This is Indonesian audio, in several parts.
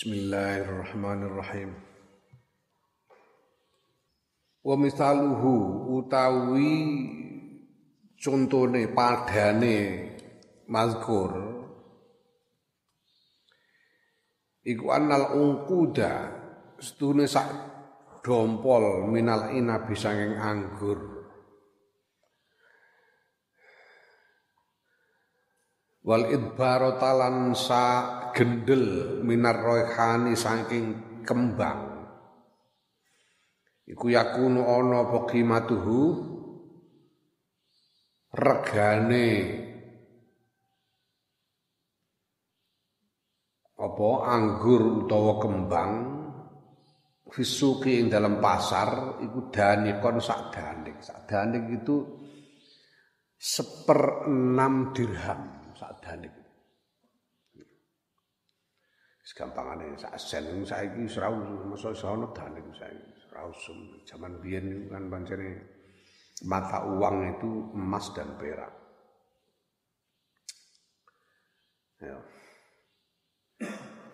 Bismillahirrahmanirrahim. Wa misaluhu utawi contone padane mazkur iku annal ungkuda setune sak dompol minal inabi sanging anggur wal idbaro talan sa gendel minar roihani saking kembang. Iku yakunu ana apa qimatuhu? Regane apa anggur utawa kembang fisuki ing dalam pasar iku danikon sak danik. Sak danik itu seper enam dirham sak danik. Gampangane sak sen saiki wis ra masa sono danik saiki ra usum. Zaman biyen kan pancene mata uang itu emas dan perak. Ya.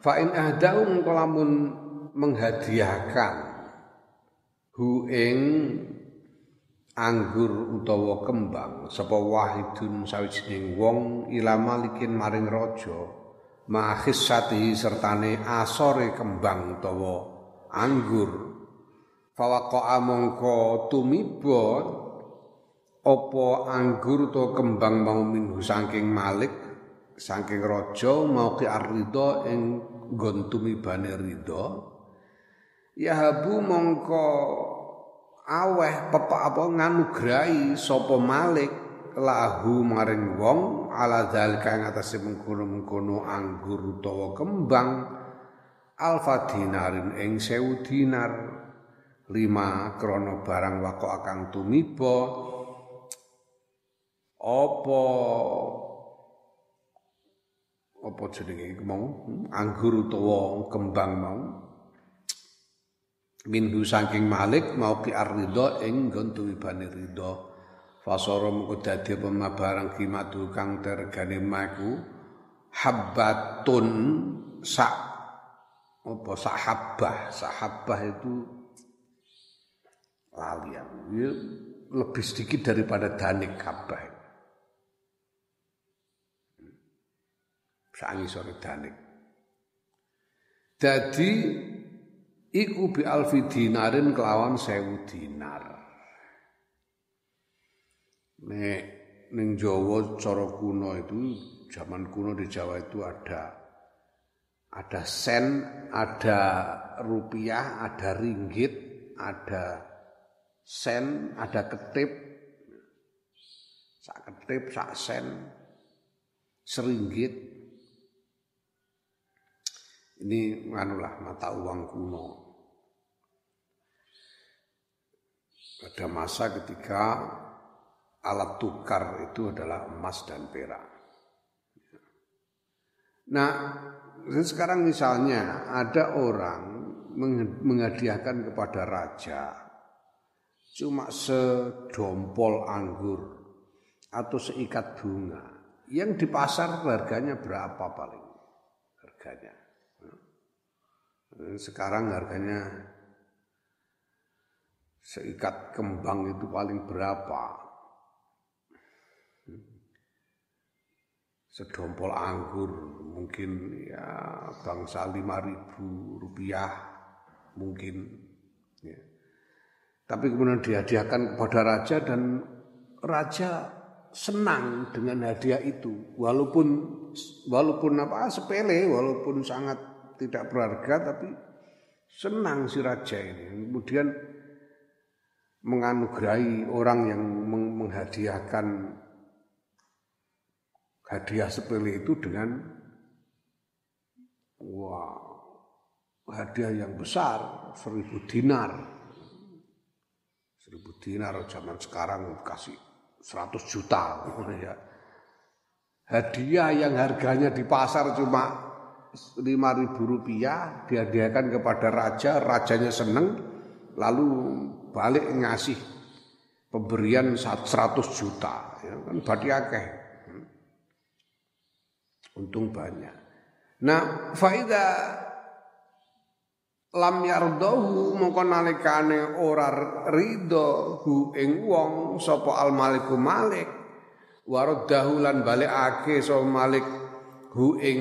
Fa in ahdau lamun menghadiahkan hu ing anggur utawa kembang sapa wahidun sawijining wong ila malikin maring raja mahissati sertane asore kembang utawa anggur. Fawaqa mongko tumiba apa anggur utawa kembang mau minhu saking malik saking raja mau ki arida ing nggon tumibane ridha yahabu mongko aweh pepak apa nganugrahi sapa malik lahu maring wong ala zalika ing atase mengkono-mengkono anggur utawa kembang alfa dinarin ing sewu dinar lima krono barang wako akang tumiba apa apa jenenge mau? Anggur utawa kembang mau minhu saking Malik mau ki arridha ing nggon tuwibane ridha fasara mengko dadi apa barang kimatu kang tergane maku habbatun sak apa sahabah sahabah itu lalian. Ya, lebih sedikit daripada danik kabah sangi sore danik. Jadi iku bi alfi dinarin kelawan sewu dinar nek ning Jawa cara kuno itu zaman kuno di Jawa itu ada ada sen, ada rupiah, ada ringgit, ada sen, ada ketip, sak ketip, sak sen, seringgit. Ini manulah mata uang kuno. Pada masa ketika alat tukar itu adalah emas dan perak. Nah, sekarang misalnya ada orang menghadiahkan kepada raja cuma sedompol anggur atau seikat bunga yang di pasar harganya berapa paling harganya sekarang harganya seikat kembang itu paling berapa? Sedompol anggur mungkin ya bangsa lima ribu rupiah mungkin. Ya. Tapi kemudian dihadiahkan kepada raja dan raja senang dengan hadiah itu walaupun walaupun apa sepele walaupun sangat tidak berharga tapi senang si raja ini. Kemudian menganugerahi orang yang menghadiahkan hadiah sepele itu dengan wah hadiah yang besar seribu dinar. Seribu dinar zaman sekarang kasih seratus juta. Ya. Hadiah yang harganya di pasar cuma lima ribu rupiah dihadiahkan kepada raja rajanya seneng lalu balik ngasih pemberian 100 juta. Ya kan berarti akeh. Untung banyak. Nah faida lam yardahu mongko nalikane ora ridho hu ing wong sapa al maliku malik waraddahu lan balekake sapa malik hu ing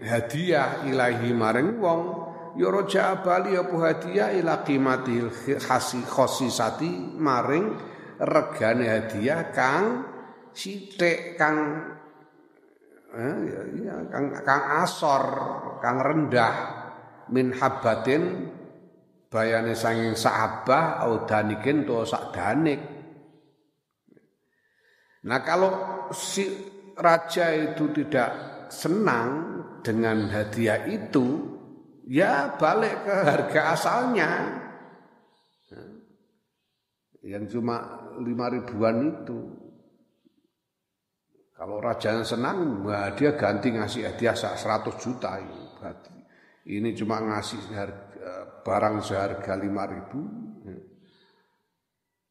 hadiah ilahi maring wong ya raja bali apa hadiah ila qimatil khasi maring regane hadiah kang sithik kang eh, ya, ya, kang kang asor kang rendah min habbatin bayane sanging saabah au danikin to sak. Nah kalau si raja itu tidak senang dengan hadiah itu, ya balik ke harga asalnya. Yang cuma lima ribuan itu. Kalau raja senang, nah dia ganti ngasih hadiah 100 juta. Berarti ini cuma ngasih harga, barang seharga lima ribu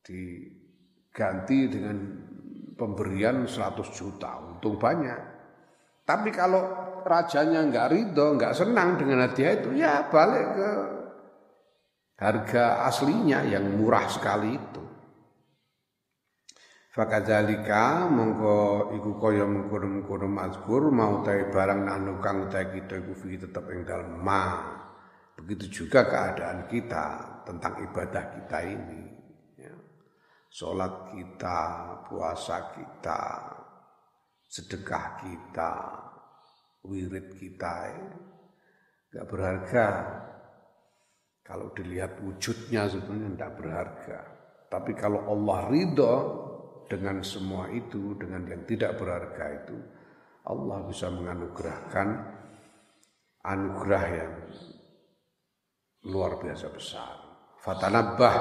diganti dengan pemberian 100 juta untung banyak tapi kalau rajanya nggak ridho nggak senang dengan hadiah itu ya balik ke harga aslinya yang murah sekali itu Fakadzalika mongko iku kaya mengkono-mengkono mazkur mau tae barang nahnu kang tae kita iku fi tetep ing ma. Begitu juga keadaan kita tentang ibadah kita ini. Ya. Sholat kita, puasa kita, sedekah kita, wirid kita, ya. gak berharga. Kalau dilihat wujudnya sebenarnya tidak berharga. Tapi kalau Allah ridho dengan semua itu, dengan yang tidak berharga itu, Allah bisa menganugerahkan anugerah yang luar biasa besar. Fatanabbah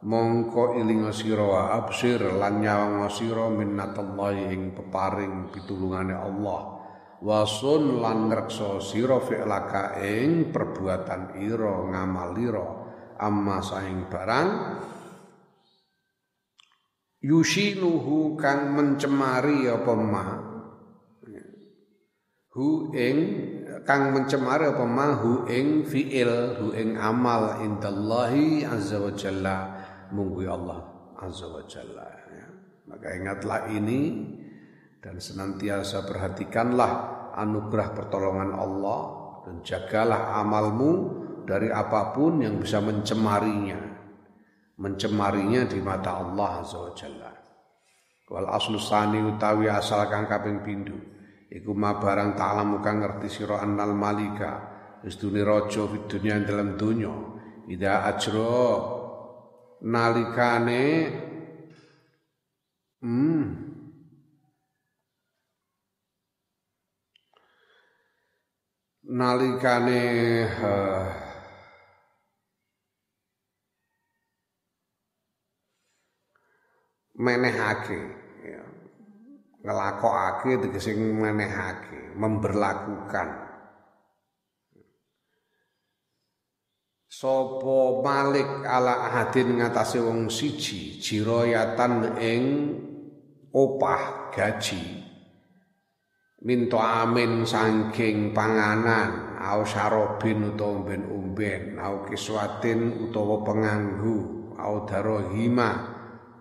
mongko ilinga sira absir lan nyawang sira minnatallahi ing peparing pitulungane Allah. Wasun lan ngrekso sira fi'laka ing perbuatan ira ngamal ira. Amma saing barang yusinuhu kang mencemari apa ma? Hu ing kang mencemari apa ma? Hu ing fiil hu ing amal indallahi azza wa jalla munggu Allah azza wa jalla ya. maka ingatlah ini dan senantiasa perhatikanlah anugerah pertolongan Allah dan jagalah amalmu dari apa pun yang bisa mencemarinya mencemarinya di mata Allah Azza wa Jalla. Wal aslu sani utawi asal kang kaping pindho iku ma barang ta'lamu kang ngerti sira annal malika istune raja fid dunya dalam dunya ida ajro nalikane hmm nalikane uh, menehake ya. ngelakokake tegese menehake memberlakukan Sopo malik ala ahadin ngatasi wong siji jiroyatan ing opah gaji. Minto amin sangking panganan au sarobin utawa umben-umben au kiswatin utawa penganggu au darohima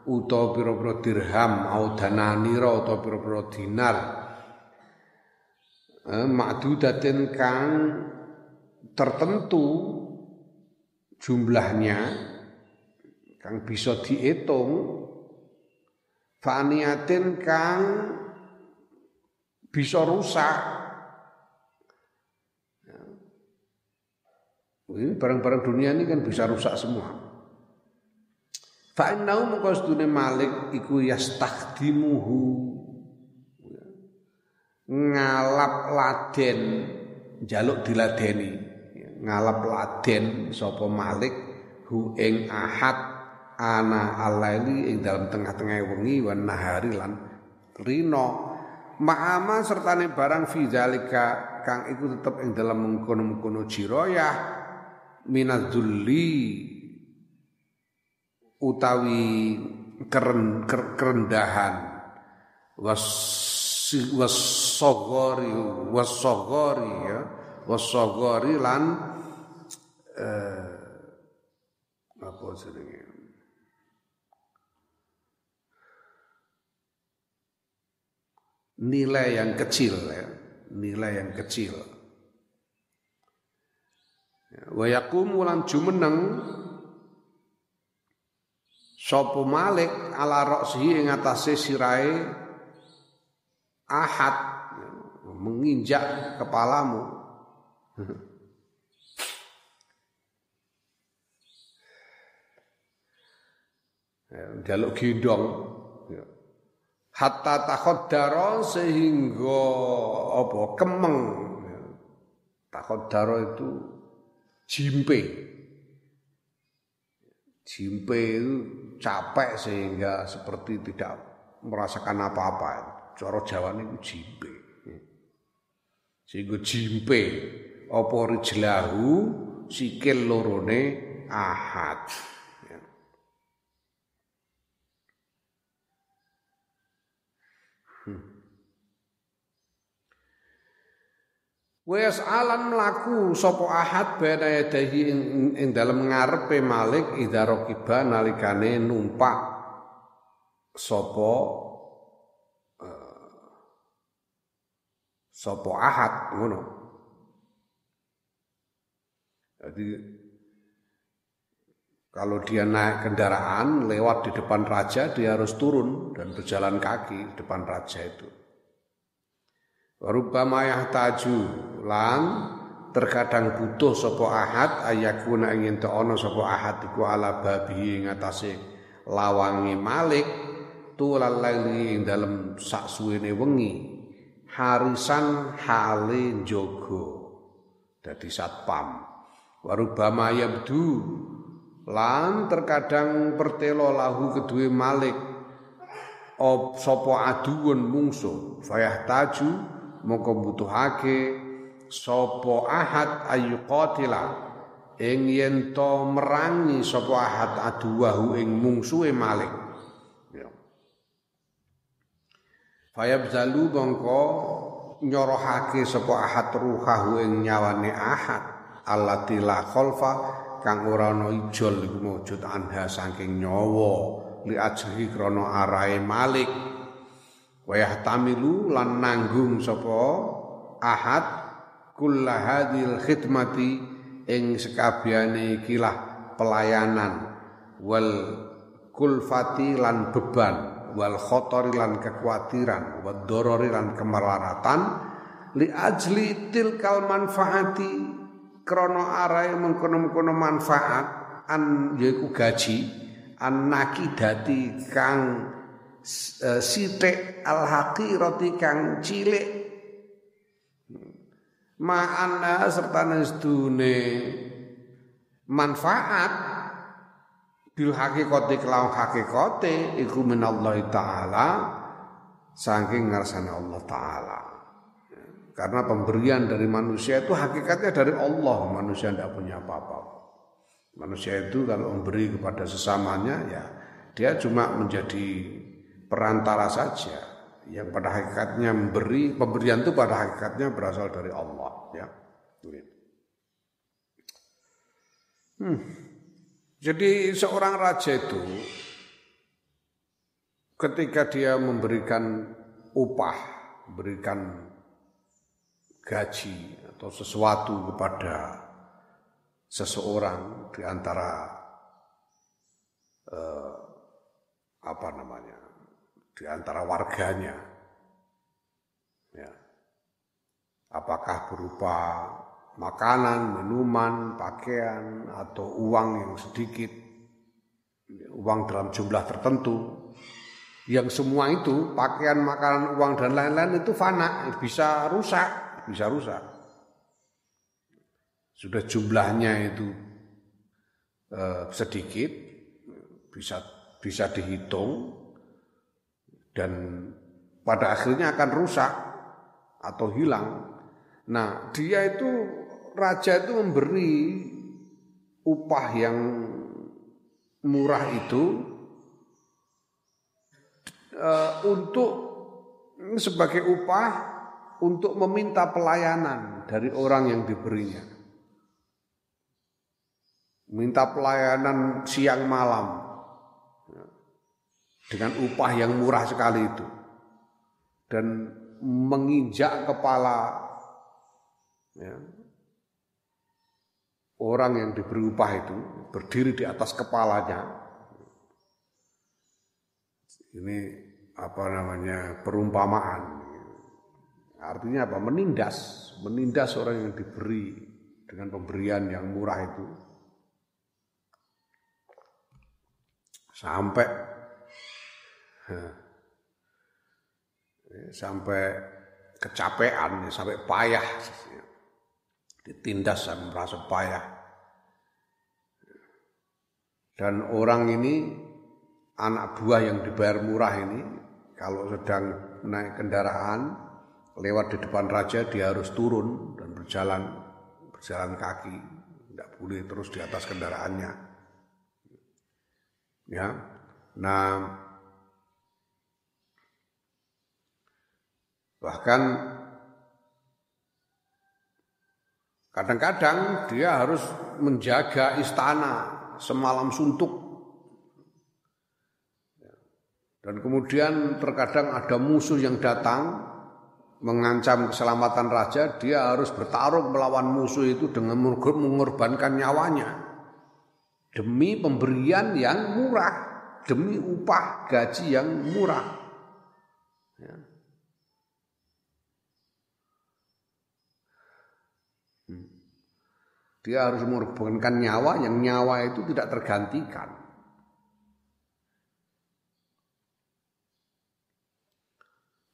utawa pira-pira dirham au dananira utawa pira-pira dinar. Eh, makdudatin kang tertentu jumlahnya kang bisa dihitung faniatin kang bisa rusak. Ini barang-barang dunia ini kan bisa rusak semua. Fa innahu mongko sedune Malik iku yastakhdimuhu. Ngalap laden jaluk diladeni ngalap laden sapa Malik hu ing ahad ana alaili ing dalam tengah-tengah wengi wan nahari lan rino ma'ama sertane barang fi zalika kang iku tetep ing dalam mengkono-mengkono jiroyah minadzulli utawi keren, kerendahan was wasogori wasogori ya wasogori lan eh, apa jenenge nilai yang kecil ya, nilai yang kecil. Wa yaqumu lan jumeneng sapa Malik ala roksihi ing atase sirahe ahad menginjak kepalamu. Ya, jaluk gendong. Ya. hatta takhaddara sehingga apa kemeng. Ya. takhaddara itu jimpe. Jimpe itu capek sehingga seperti tidak merasakan apa-apa. Cara Jawa ini jimpe. Sehingga jimpe apa rijlahu sikil lorone ahad. Wes alan mlaku sapa ahad bena yadahi ing, ing dalem ngarepe Malik idza raqiba nalikane numpak sapa uh, sapa ahad ngono. Jadi kalau dia naik kendaraan lewat di depan raja dia harus turun dan berjalan kaki di depan raja itu. Rubama yahtaju lan terkadang butuh sapa ahad ayakuna ingin ana sapa ahad iku ala babi ing atase lawange Malik tulal laili ing dalem sak suwene wengi harisan hale njogo dadi satpam warubama yabdu lan terkadang pertelo lahu kedue Malik. Op sapa aduun mungsu. Fayah taju mongko butuhake sapa ahad ayu qatila. Ing yen to merangi sapa ahad aduwahu ing mungsuhe malik. Ya. Fayabzalu mongko nyorohake sapa ahad ruhahu ing nyawane ahad allati la khalfa kang ora ana ijol iku mujud anha saking nyawa. Li ajri krana arahe malik. Wayah tamilu lan nanggung sapa ahad kullahadil khidmati ing sekabehane ikilah pelayanan. Wal kulfati lan beban wal khotori lan kekhawatiran wad dorori lan kemelaratan. Li ajli tilkal manfaati krono arai mengkono-mengkono manfaat an yaiku gaji an nakidati kang Eh, sithik al haqirati kang cilik. Ma'ana serta nesdune manfaat bil hakikati kelawan hakikate iku minallahi taala saking ngarsane Allah taala karena pemberian dari manusia itu hakikatnya dari Allah manusia tidak punya apa-apa manusia itu kalau memberi kepada sesamanya ya dia cuma menjadi perantara saja yang pada hakikatnya memberi pemberian itu pada hakikatnya berasal dari Allah ya. Hmm. Jadi seorang raja itu ketika dia memberikan upah, memberikan gaji atau sesuatu kepada seseorang di antara eh, apa namanya di antara warganya. Ya. Apakah berupa makanan, minuman, pakaian, atau uang yang sedikit, uang dalam jumlah tertentu, yang semua itu pakaian, makanan, uang dan lain-lain itu fana, bisa rusak, bisa rusak. Sudah jumlahnya itu eh, sedikit, bisa bisa dihitung, dan pada akhirnya akan rusak atau hilang. Nah, dia itu raja itu memberi upah yang murah itu uh, untuk sebagai upah untuk meminta pelayanan dari orang yang diberinya. minta pelayanan siang malam. Dengan upah yang murah sekali itu. Dan menginjak kepala ya, orang yang diberi upah itu berdiri di atas kepalanya. Ini apa namanya perumpamaan artinya apa? Menindas. Menindas orang yang diberi dengan pemberian yang murah itu. Sampai sampai kecapean sampai payah. Ditindas dan merasa payah. Dan orang ini anak buah yang dibayar murah ini kalau sedang naik kendaraan lewat di depan raja dia harus turun dan berjalan berjalan kaki. Tidak boleh terus di atas kendaraannya. Ya. Nah bahkan kadang-kadang dia harus menjaga istana semalam suntuk. Dan kemudian terkadang ada musuh yang datang mengancam keselamatan raja, dia harus bertarung melawan musuh itu dengan mengorbankan nyawanya demi pemberian yang murah, demi upah gaji yang murah. Ya. Hmm. Dia harus mengorbankan nyawa yang nyawa itu tidak tergantikan.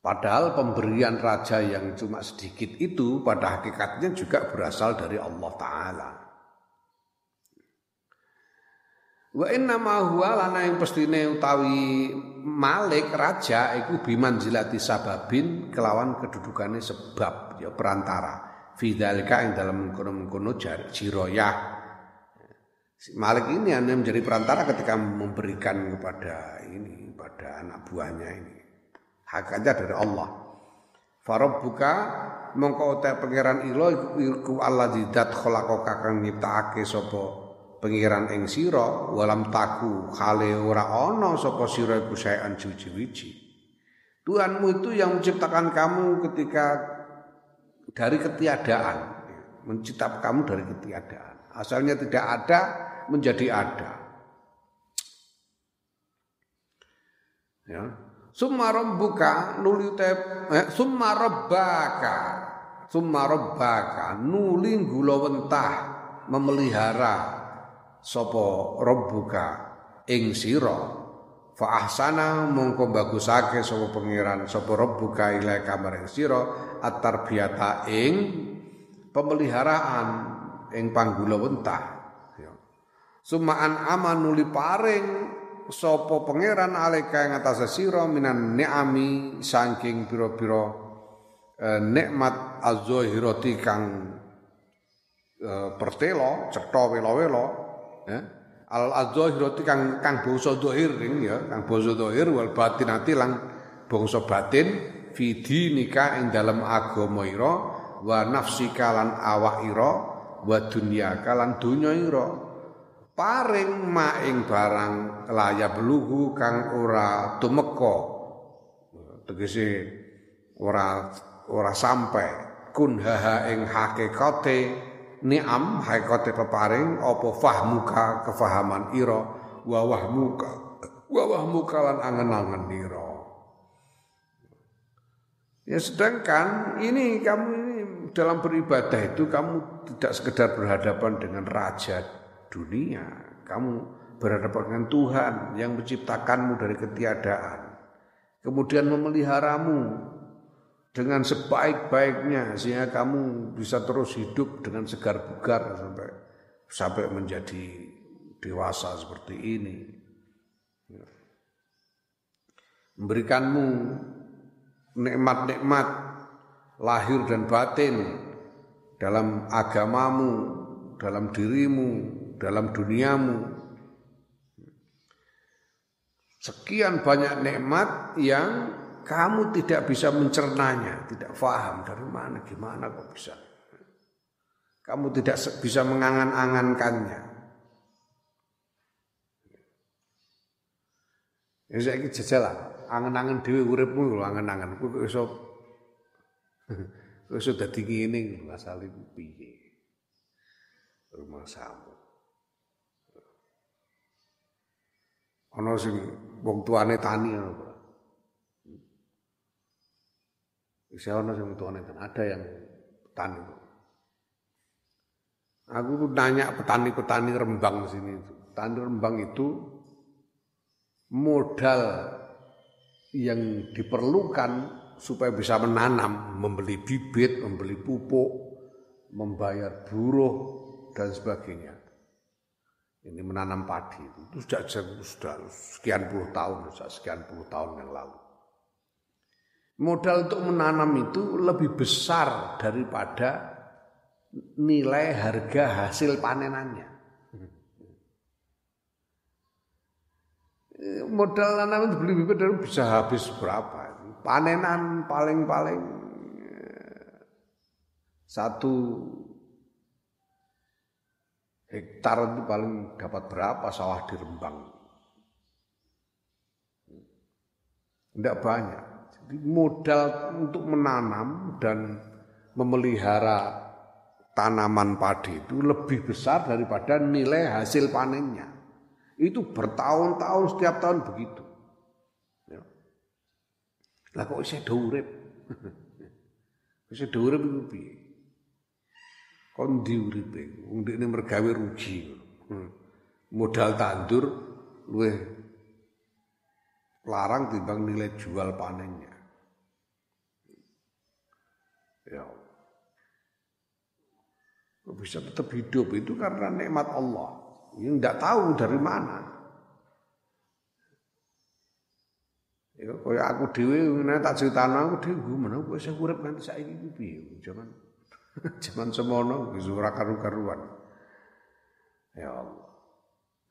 Padahal pemberian raja yang cuma sedikit itu pada hakikatnya juga berasal dari Allah Ta'ala. Wa inna ma huwa lana yang pestine utawi malik raja iku biman jilati sababin kelawan kedudukannya sebab ya perantara. Fidalika yang dalam mengkono-mengkono jiroyah. Malik ini hanya menjadi perantara ketika memberikan kepada ini pada anak buahnya ini hakikatnya dari Allah. Buka mongko uta pangeran ilo iku Allah didat khalaqaka kang nyiptakake sapa pangeran ing sira walam taku khale ora ana sapa sira iku saean suci-wiji Tuhanmu itu yang menciptakan kamu ketika dari ketiadaan. Menciptakan kamu dari ketiadaan. Asalnya tidak ada menjadi ada. Ya Summa rabbuka nuli te eh, summa rabbaka summa rabbaka nuli wentah memelihara sapa rabbuka ing sira. Fa ahsana mongko bagusake sapa pangeran sapa rabbuka ila kamar ing sira at-tarbiyata ing pemeliharaan ing panggula wentah. Ya. Summa an amanuli paring sapa pangeran alika ing atase sira minan ni'ami saking pira-pira eh, nikmat az-zahirati kang eh, pertelo cetha wela-wela ya. Al az-zahirati kang kang bangsa zahir ya kang bangsa zahir wal batinati lang bangsa batin fi dinika ing dalem agama ira wa nafsika lan awak ira wa dunya kalan dunya ira paring maing barang laya belugu kang ora tumeka. Tegese ora ora sampai kun haha ing hakikate ni'am hakikate peparing apa fahmuka kefahaman ira wa wahmuka wa wahmuka lan angen-angen ira. Ya sedangkan ini kamu ini dalam beribadah itu kamu tidak sekedar berhadapan dengan raja dunia. Kamu berhadapan dengan Tuhan yang menciptakanmu dari ketiadaan. Kemudian memeliharamu dengan sebaik-baiknya sehingga kamu bisa terus hidup dengan segar bugar sampai sampai menjadi dewasa seperti ini. Memberikanmu nikmat-nikmat lahir dan batin dalam agamamu, dalam dirimu, dalam duniamu. Sekian banyak nikmat yang kamu tidak bisa mencernanya, tidak paham dari mana, gimana kok bisa. Kamu tidak bisa mengangan-angankannya. Ya saiki jajalah, angen-angen dhewe uripmu lho angen-angen kowe kok iso kowe iso dadi ngene asale piye. Rumah sambo. Ana sing wong tuane tani ngono. Wis ana sing tuane tani, ada yang tani. Aku nanya petani-petani Rembang sini itu. Petani Rembang itu modal yang diperlukan supaya bisa menanam, membeli bibit, membeli pupuk, membayar buruh dan sebagainya. Ini menanam padi itu sudah, sudah sekian puluh tahun, sudah sekian puluh tahun yang lalu. Modal untuk menanam itu lebih besar daripada nilai harga hasil panenannya. modal nanam itu beli bibit bisa habis berapa? Panenan paling-paling eh, satu hektar itu paling dapat berapa sawah di Rembang? Tidak banyak. Jadi modal untuk menanam dan memelihara tanaman padi itu lebih besar daripada nilai hasil panennya. Itu bertahun-tahun setiap tahun begitu. Ya. Lah kok isih urip? Isih urip iku piye? Kon ndi uripe? Wong dekne mergawe rugi. Hmm. Modal tandur luwih larang timbang nilai jual panennya. Ya. Bisa tetap hidup itu karena nikmat Allah. Ini tidak tahu dari mana. Ya kaya aku dhewe ngene tak critakno aku dhewe gimana kok saya urip nganti saiki iki jaman jaman semono wis ora karu-karuan. Ya Allah.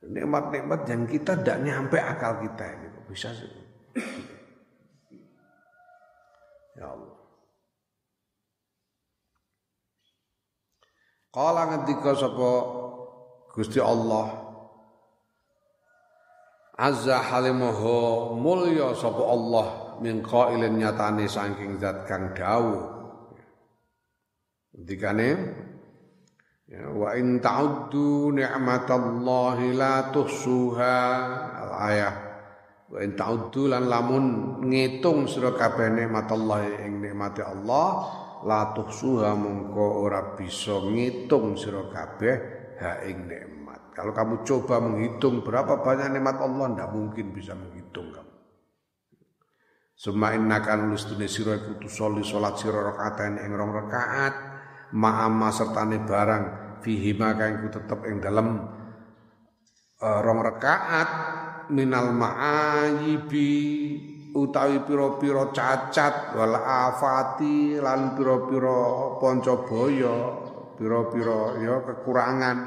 Nikmat-nikmat yang kita tidak nyampe akal kita ini bisa sih. Ya Allah. Kala ngendika sapa Gusti Allah Azza halimahu mulya sapa Allah min qailin nyatane saking zat kang dawuh. Dikane ya, wa in ta'uddu ni'matallahi la tuhsuha al-ayah wa in ta'uddu lan lamun ngitung sira kabeh nikmatallahi ing nikmate Allah la tuhsuha mungko ora bisa ngitung sira kabeh ha ing nikmat. Kalau kamu coba menghitung berapa banyak nikmat Allah, tidak mungkin bisa menghitung kamu. Suma inna kan lustune sira iku soli salat sira rakaat ing rong rakaat ma'ama sertane barang fihi maka iku tetep ing dalem uh, rong rakaat minal ma'ayibi utawi pira-pira cacat wal afati lan pira-pira panca boyo piro-piro ya kekurangan.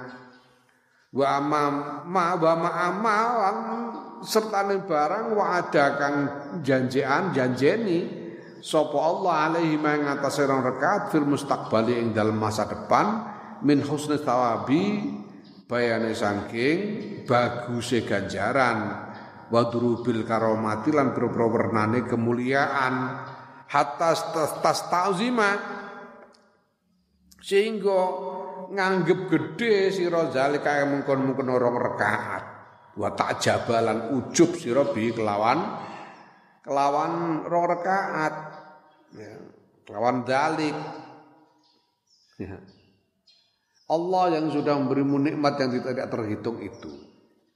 Wa ma wa ma amalan serta barang wa ada kang janjian janjeni sapa Allah alaihi ma ngatasé rong rakaat fil mustaqbali ing dalam masa depan min husni thawabi bayane saking baguse ganjaran wa durubil karomati lan wernane kemuliaan hatta tas ta'zima sehingga nganggep gede sira zalika mungkon-mungkon orang rakaat. Wa tak jabalan ujub sira bi kelawan kelawan rong rakaat. ya, kelawan dalik ya. Allah yang sudah memberimu nikmat yang tidak terhitung itu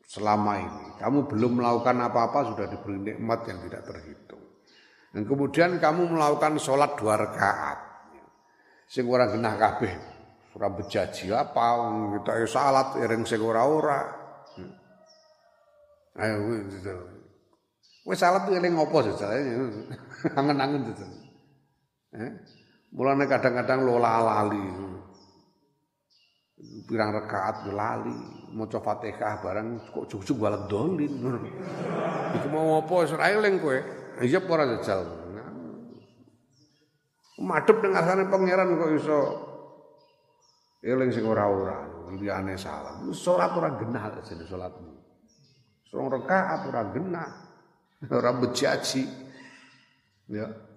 selama ini kamu belum melakukan apa-apa sudah diberi nikmat yang tidak terhitung dan kemudian kamu melakukan sholat dua rakaat sing ora genah kabeh. Ora bejaji apa kita ya salat ireng sing ora-ora. Hmm. Ayo. Wis salat eling ngopo jajal. Angen-angen. Eh? Kadang-kadang lola lali. Pirang rakaat lali, maca Fatihah barang kok jujuk balet dolin. Iku mau apa wis ora eling kowe. Iya ora jajal. Madhep ning ngarsane pangeran kok iso eling sing ora-ora, liyane salah. Salat ora genah jane salatmu. Serong rakaat ora genah. ora bejaji. Ya.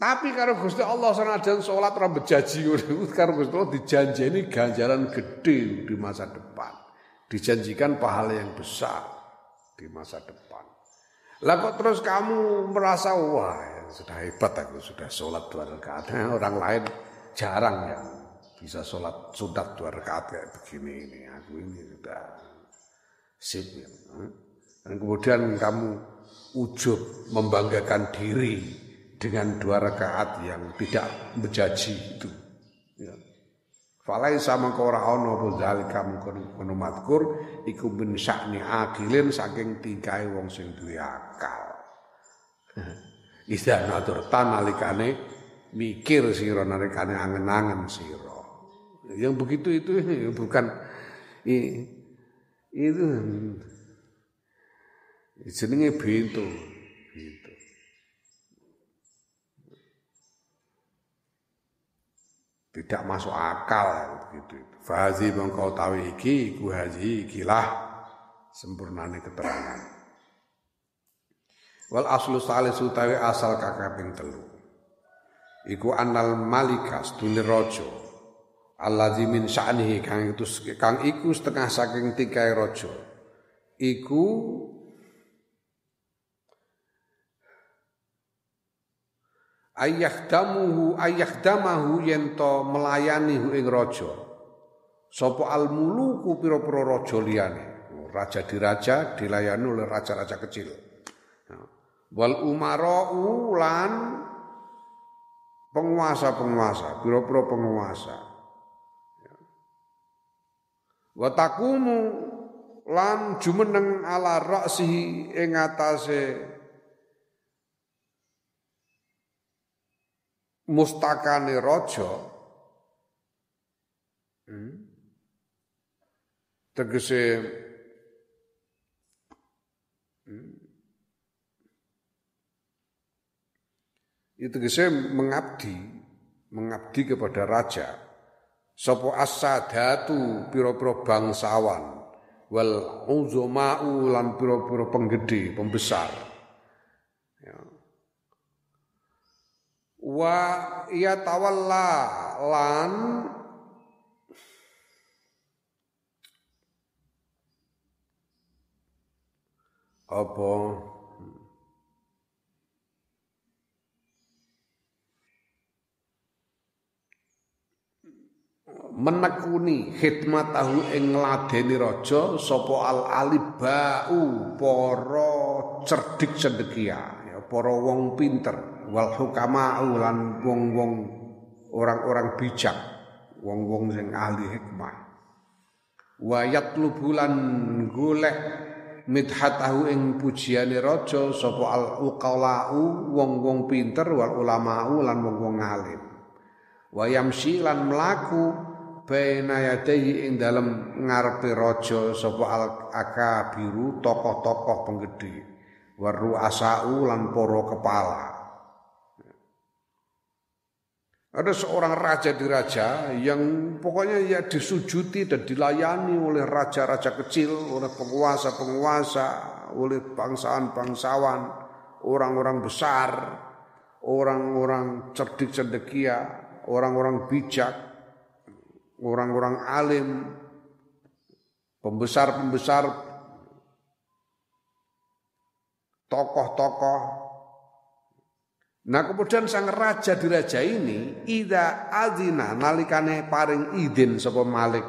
Tapi karo Gusti Allah senajan salat ora bejaji ngono karo Gusti Allah dijanjeni ganjaran gede di masa depan. Dijanjikan pahala yang besar di masa depan. Lah kok terus kamu merasa wah ya, sudah hebat aku sudah sholat dua rakaat. Orang lain jarang ya bisa sholat sunat dua rakaat kayak begini ini. Aku ini sudah sip ya. Dan kemudian kamu ujub membanggakan diri dengan dua rakaat yang tidak menjaji itu. Ya. Falai sama kau ora ono apa zalika mungkon matkur iku bin akilin saking tingkai wong sing duwe akal. Ida natur nalikane mikir sira nalikane angen-angen sira. Yang begitu itu bukan itu jenenge bento. Tidak masuk akal begitu itu. Fahazi mengkau tahu iki iku haji ikilah sempurnane keterangan. Wal aslu salis utawi asal kakaping telu. Iku anal malika sedulur raja. Alladzi min sya'nihi kang itu kang iku setengah saking tikai raja. Iku ayahdamuhu ayahdamahu yento melayani hu ing raja. Sapa al muluku pira-pira raja liyane? Raja diraja dilayani oleh raja-raja kecil. Wal umarau lan penguasa-penguasa pira-pira penguasa. Wa takumu lan jumeneng ala ra'sihi ing atase mustakane raja hmm, tegese hmm, itu tegese mengabdi mengabdi kepada raja. Sapa asadatu pira-pira bangsawan wal uzama'u lan pira-pira penggede pembesar wa ya tawalla lan apa? Menekuni tahu ing ngladeni raja sapa al alibau para cerdik cendekia para wong pinter wal hukama lan wong-wong orang-orang bijak, wong-wong sing ahli hikmah. Wa yatlubu lan golek midhatahu ing pujiane raja sapa al uqalau wong-wong pinter wal ulamau lan wong-wong alim. Wa yamsi lan mlaku baina yadayhi ing dalem ngarepe raja sapa al akabiru tokoh-tokoh penggede. Waru asau lan para kepala. Ada seorang raja di raja yang pokoknya ya disujuti dan dilayani oleh raja-raja kecil, oleh penguasa-penguasa, oleh bangsaan-bangsawan, orang-orang besar, orang-orang cerdik cendekia, orang-orang bijak, orang-orang alim, pembesar-pembesar, tokoh-tokoh Nah kemudian sang raja diraja ini ida azina nalikane paring idin sapa Malik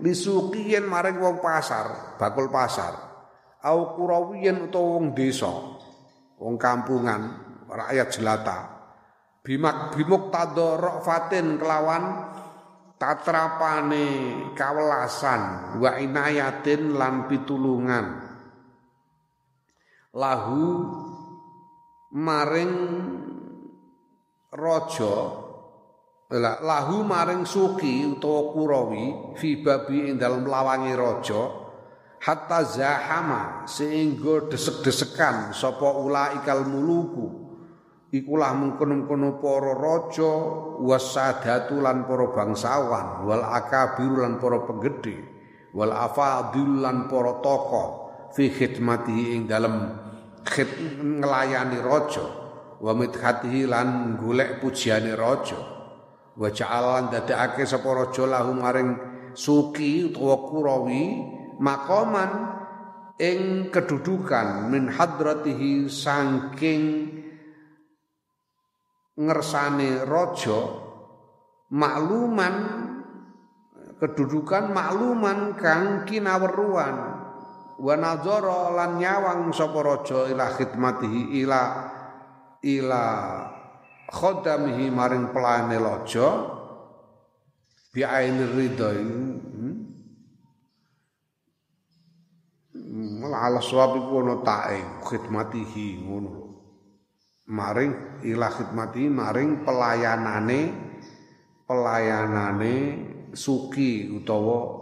lisukiyen maring wong pasar, bakul pasar. Au kurawiyen utawa wong desa, wong kampungan, rakyat jelata. Bimak bimuk tadorok fatin kelawan tatrapane kawelasan wa inayatin lan pitulungan lahu maring raja. Lahu maring suki utawa kurawi fi babi ing dalem lawangi raja. Hatta zahama sehingga desek-desekan sapa ulaikal muluku. Ikulah mengkono-kono para raja wasadatu lan para bangsawan wal akabir lan para penggede wal afadil lan para tokoh fi khidmati ing dalem khid ngelayani raja. Wa midhatihi lan golek pujiane raja. Wa ja'alan dadekake sapa raja lahu maring suki utawa kurawi makoman ing kedudukan min hadratihi saking ngersane raja makluman kedudukan makluman kang kinaweruan wa nadzara lan nyawang sapa raja ila khidmatihi ila ila khodamihi maring pelayane raja bi aini ridha hmm? malah ala suwab iku ana tae khidmatihi ngono maring ila khidmati maring pelayanane pelayanane suki utawa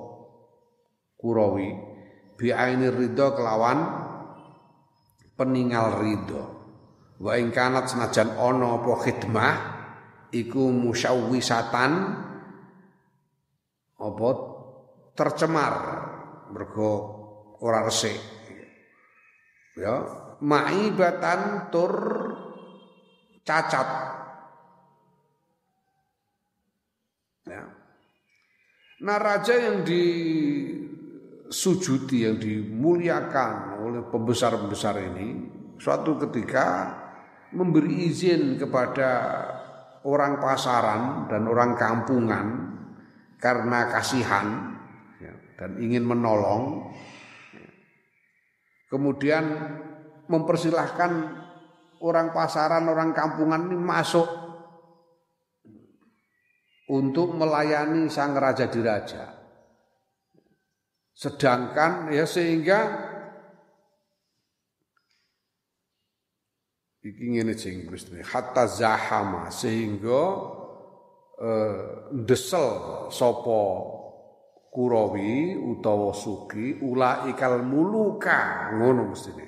kurawi bi aini ridho kelawan peninggal ridho. Wa ing kanat senajan ana apa khidmah iku musyawwisatan apa tercemar. Mergo ora resik. Ya maibatan tur cacat. Ya. Nah raja yang disujudi, yang dimuliakan oleh pembesar-pembesar ini, suatu ketika memberi izin kepada orang pasaran dan orang kampungan karena kasihan ya, dan ingin menolong, kemudian mempersilahkan orang pasaran, orang kampungan ini masuk untuk melayani sang raja diraja. Sedangkan ya sehingga iki ngene sing hatta zahama sehingga eh, desel sapa Kurawi utawa Suki ulaikal muluka ngono mestine.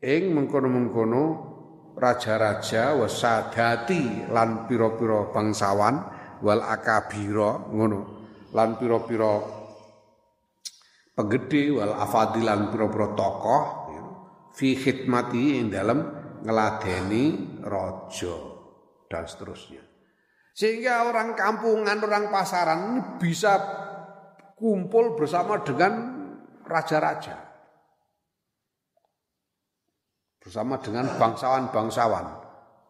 Ing mengkono-mengkono raja-raja wasadati lan pira-pira bangsawan wal akabira ngono lan pira-pira penggede wal afadilan pira-pira tokoh ya, fi khidmati ing dalam ngeladeni raja dan seterusnya. Sehingga orang kampungan, orang pasaran bisa kumpul bersama dengan raja-raja. Bersama dengan bangsawan-bangsawan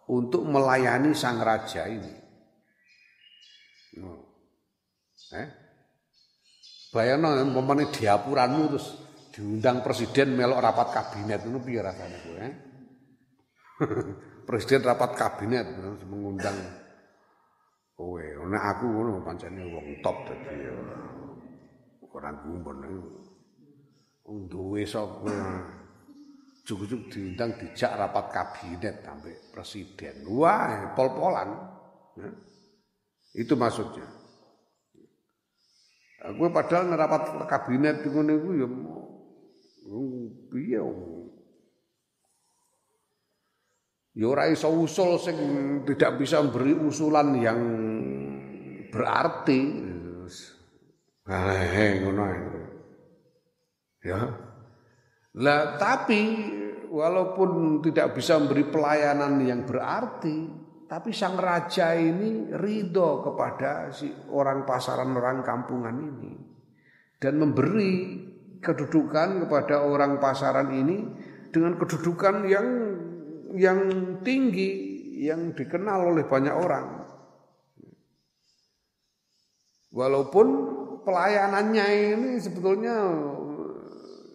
untuk melayani sang raja ini. Eh? Bayangno umpamane diapuranmu terus diundang presiden melok rapat kabinet itu piye rasane kowe eh? presiden rapat kabinet mengundang kowe nek aku ngono pancene wong top dadi ora gumbon wong duwe sok cukup diundang dijak rapat kabinet sampai presiden wah pol-polan eh? Itu maksudnya. Aku padahal ngerapat kabinet ngono iku ya piye Ya ora iso usul sing tidak bisa memberi usulan yang berarti. Nah, ngono Ya. Lah tapi walaupun tidak bisa memberi pelayanan yang berarti, tapi sang raja ini ridho kepada si orang pasaran orang kampungan ini dan memberi kedudukan kepada orang pasaran ini dengan kedudukan yang yang tinggi yang dikenal oleh banyak orang. Walaupun pelayanannya ini sebetulnya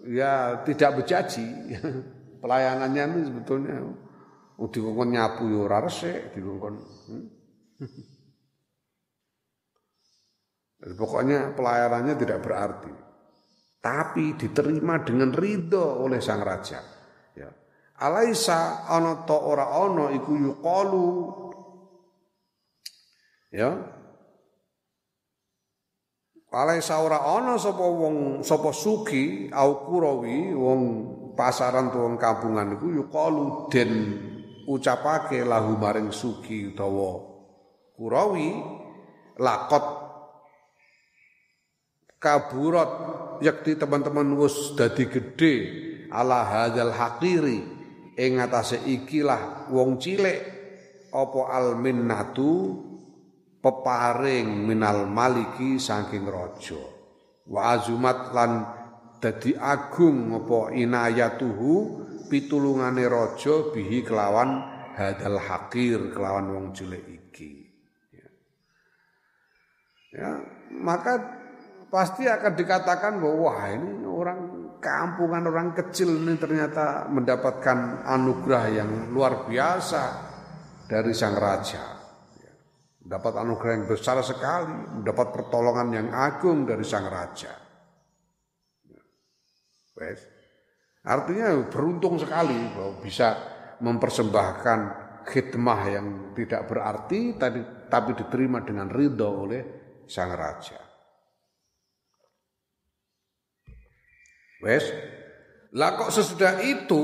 ya tidak berjanji. Pelayanannya ini sebetulnya dikongkon nyapu yo ora resik, dikongkon. Hmm? Pokoknya pelayanannya tidak berarti. Tapi diterima dengan ridho oleh sang raja. Ya. Alaisa ana ta ora ana iku yuqalu ya Alaisa ora ana sapa wong sapa suki au kurawi wong pasaran tuwong kampungan iku yuqalu den ucapake lahu maring suki utawa kurawi lakot. Kaburat yakti teman-teman wis dadi gede ala hadzal haqiri ing atase ikilah wong cilik apa al minnatu peparing minal maliki saking raja. Wa azumat lan dadi agung apa inayatuhu pitulungane raja bihi kelawan hadal hakir kelawan wong cilik iki ya, ya maka pasti akan dikatakan bahwa wah ini orang kampungan orang kecil ini ternyata mendapatkan anugerah yang luar biasa dari sang raja. Dapat anugerah yang besar sekali, mendapat pertolongan yang agung dari sang raja. Wes. Artinya beruntung sekali bahwa bisa mempersembahkan khidmah yang tidak berarti tapi diterima dengan ridho oleh sang raja. Wes. Lah kok sesudah itu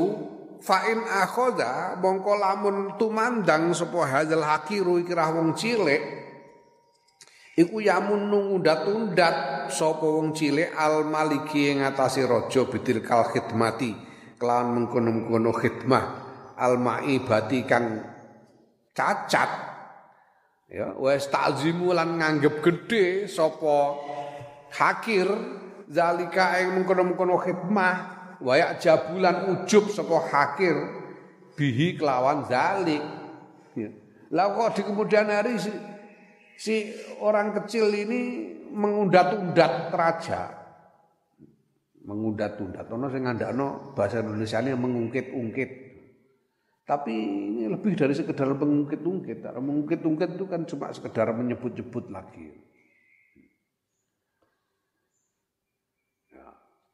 fa'in akhoda mongko lamun tumandang sapa hadzal hakiru ikirah wong cilik iku yamun nundat-undat sapa wong cilik al maliki ing ngatasi raja bidil kal khidmati kelawan mengkono-mengkono khidmah al maibati kang cacat ya wes takzimu lan nganggep gede sapa hakir zalika ing mengkono-mengkono khidmah wayak jabulan ujub sapa hakir bihi kelawan zalik ya. lah kok di kemudian hari si, orang kecil ini mengundat-undat raja. Mengundat-undat. Ono sing ngandakno bahasa Indonesia ini mengungkit-ungkit. Tapi ini lebih dari sekedar mengungkit-ungkit. Mengungkit-ungkit itu kan cuma sekedar menyebut-nyebut lagi.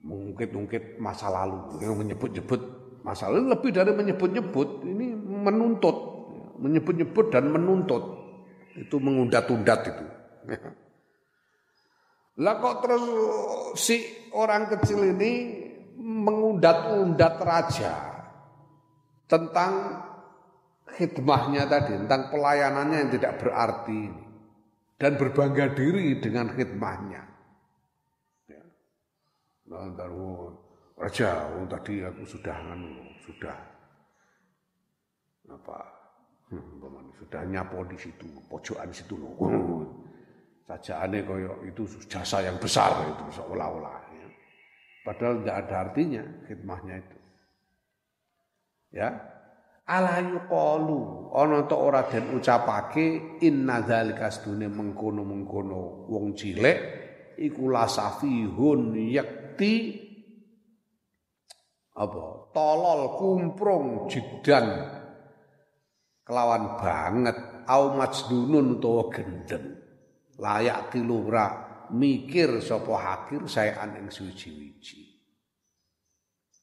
Mengungkit-ungkit masa lalu, menyebut-nyebut masa lalu. Lebih dari menyebut-nyebut, ini menuntut, menyebut-nyebut dan menuntut. Itu mengundat-undat itu. Lah kok terus si orang kecil ini mengundat-undat raja tentang khidmahnya tadi, tentang pelayanannya yang tidak berarti dan berbangga diri dengan khidmahnya. Lantar oh, raja, oh, tadi aku sudah nganu, sudah apa? Hmm, sudah nyapo di situ, pojokan situ loh. Oh, saja aneh koyo itu jasa yang besar itu seolah-olah. Ya. Padahal nggak ada artinya khidmahnya itu. Ya, ala yuqalu ana ta ora den ucapake inna dzalika sedune mengkono-mengkono wong cilik iku lasafihun yak bukti apa tolol kumprung jidan kelawan banget. Au majnunun utawa gendeng. Layak tilura. Mikir sapa hakir saean ing suci-wiji.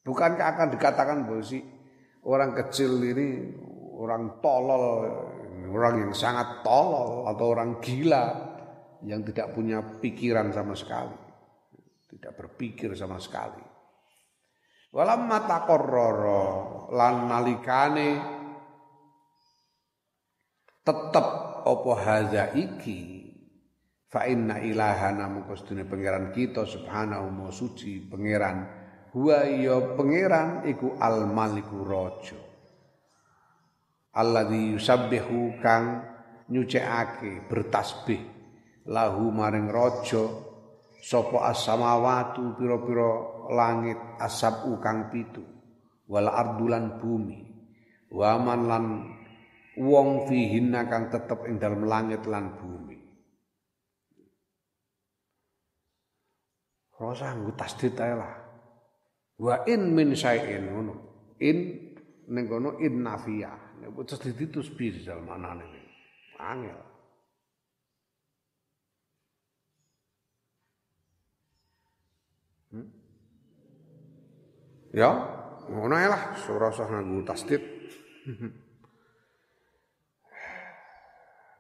Bukankah akan dikatakan bahwa si orang kecil ini orang tolol orang yang sangat tolol atau orang gila yang tidak punya pikiran sama sekali tidak berpikir sama sekali. Walamma taqarrara lan nalikane tetep apa haza iki? Fa inna ilahana mukustune pangeran kita subhanahu wa suci pangeran. Huwa ya pangeran iku al maliku raja. Alladzi yusabbihu kang nyucikake bertasbih. Lahu maring raja sapa as-samawati pira-pira langit asab kang pitu. Wal ardulan bumi. Waman lan wong fihinna kang tetep ing dalem langit lan bumi Rasa nggo tasdid ae lah. Wa in min syai'in ngono. In ning kono in nafiyah. Nek tasdid itu spies dalem manane. Angel. Ya, ngono lah, ora usah nganggo tasdid.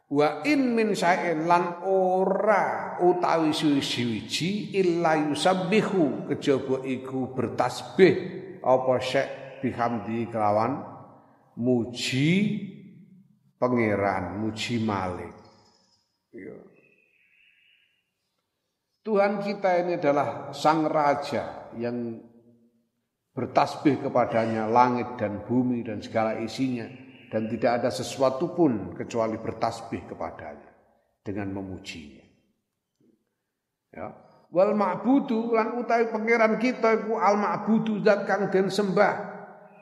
Wa in min syai'in lan ora utawi suwi-wiji illa yusabbihu kejaba iku bertasbih apa syek bihamdi kelawan muji pangeran, muji Malik. Ya. Tuhan kita ini adalah sang raja yang bertasbih kepadanya langit dan bumi dan segala isinya dan tidak ada sesuatu pun kecuali bertasbih kepadanya dengan memujinya. Ya. Wal ma'budu lan utawi pangeran kita iku al ma'budu zat kang den sembah.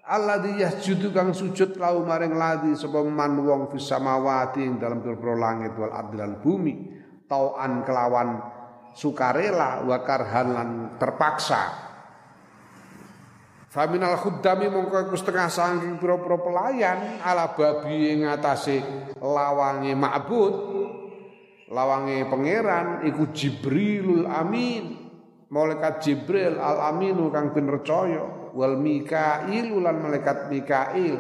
Alladzi yasjudu kang sujud lau maring ladi sapa man wong fis samawati ing dalam pira langit wal ardi bumi tauan kelawan sukarela wa karhan lan terpaksa Faminal khuddami mongko iku setengah saking pira-pira pelayan ala babi ing atase lawange ma'bud lawange pangeran iku Jibrilul Amin malaikat Jibril al Aminu kang bin percaya wal Mikail lan malaikat Mikail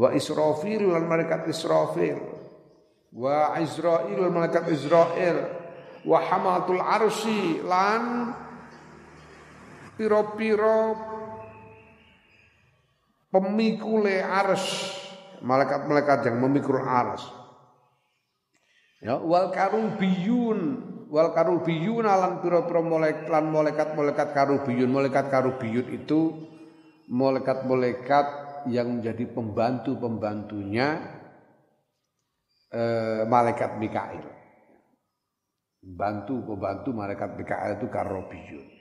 wa Israfil lan malaikat Israfil wa Israil lan malaikat Israil wa hamatul arsi lan piro-piro pemikule ars malaikat-malaikat yang memikul ars ya wal karubiyun. Wal karubiyun lan pira-pira malaikat lan malaikat-malaikat karubiyun. Malaikat karubiyun itu malaikat-malaikat yang menjadi pembantu-pembantunya eh, malaikat Mikail. Bantu pembantu malaikat Mikail itu karubiyun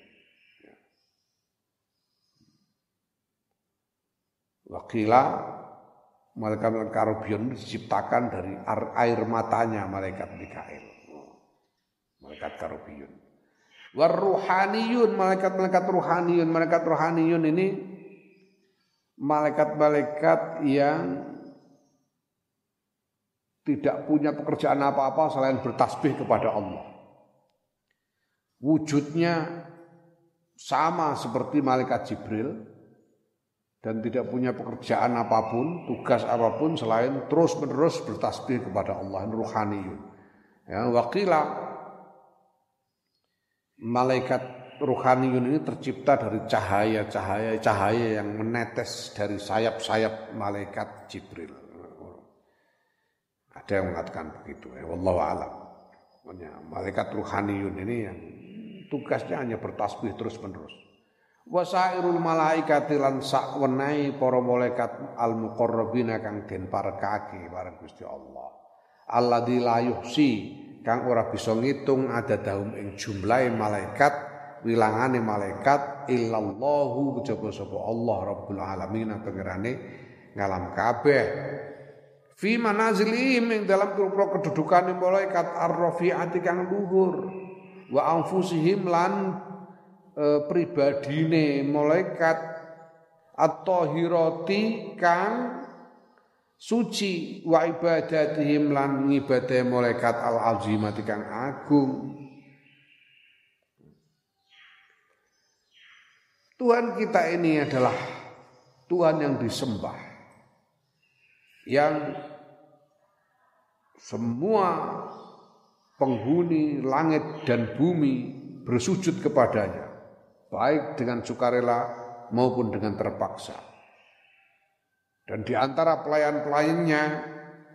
Wakila malaikat karubion diciptakan dari air matanya malaikat Mikael. Malaikat karubion. Waruhaniyun, malaikat-malaikat ruhaniyun, malaikat ruhaniyun ini malaikat-malaikat yang tidak punya pekerjaan apa-apa selain bertasbih kepada Allah. Wujudnya sama seperti malaikat Jibril, dan tidak punya pekerjaan apa pun, tugas apa pun selain terus-menerus bertasbih kepada Allah ruhani. Ya, wakila malaikat ruhaniyun ini tercipta dari cahaya-cahaya cahaya yang menetes dari sayap-sayap malaikat Jibril. Ada yang mengatakan begitu. Ya, wallahu alam. Malaikat ruhaniyun ini yang tugasnya hanya bertasbih terus-menerus. Wasairul malaikati lan sak wenehi para malaikat al muqarrabina kang den parekake bareng Gusti Allah. Alladzi la yuhsi kang ora bisa ngitung adadahum ing jumlahe malaikat wilangane malaikat illallahu kejaba sapa Allah Rabbul alamin pangerane ngalam kabeh. Fi manazilihim ing dalam pira kedudukan malaikat ar-rafi'ati kang luhur wa anfusihim lan e, pribadine malaikat at-tahirati kang suci wa ibadatihim lan ibadah malaikat al-azimati kang agung. Tuhan kita ini adalah Tuhan yang disembah yang semua penghuni langit dan bumi bersujud kepadanya baik dengan sukarela maupun dengan terpaksa. Dan di antara pelayan-pelayannya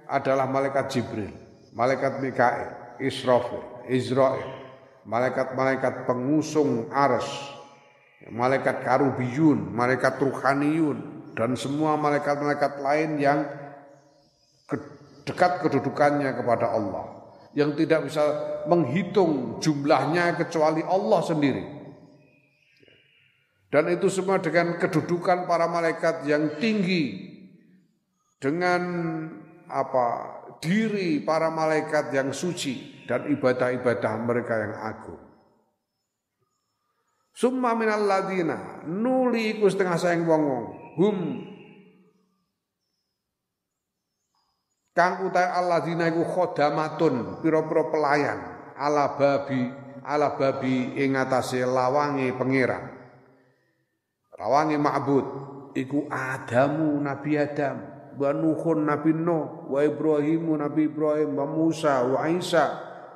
adalah malaikat Jibril, malaikat Mikael, Israfil, Israel, malaikat-malaikat pengusung ars, malaikat karubiyun, malaikat ruhaniyun, dan semua malaikat-malaikat lain yang dekat kedudukannya kepada Allah yang tidak bisa menghitung jumlahnya kecuali Allah sendiri. Dan itu semua dengan kedudukan para malaikat yang tinggi. Dengan apa? Diri para malaikat yang suci dan ibadah-ibadah mereka yang agung. Summa minal ladina nuli iku setengah sayang wong-wong. Hum. Kang utai alladzina iku khodamatun pira-pira pelayan. Ala babi ala babi ing atase lawange pangeran Rawangi ma'bud. Iku Adamu Nabi Adam, wa Nuhun Nabi Nuh, wa Ibrahimu Nabi Ibrahim, wa Musa, wa Isa,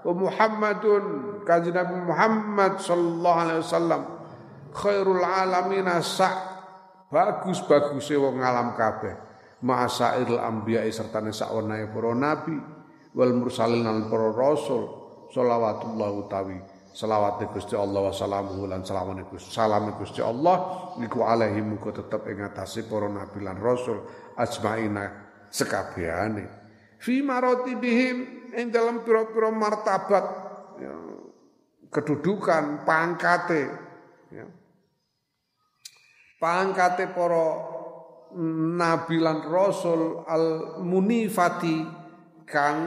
wa Muhammadun. Kanjeng Nabi Muhammad sallallahu alaihi wasallam. Khairul alamin sa bagus-bagus wong alam kabeh. Ma'asairil anbiya serta sawenae para nabi. Wal mursalin lan para rasul. Shalawatullah utawi selawat Gusti Allah wa salamuhu lan salamane Gusti Gusti Allah iku alaihi muga tetep ing atase para nabi lan rasul ajmaina sekabehane fi maratibihim ing dalam pira-pira martabat ya, kedudukan pangkate ya. pangkate para nabi lan rasul al munifati kang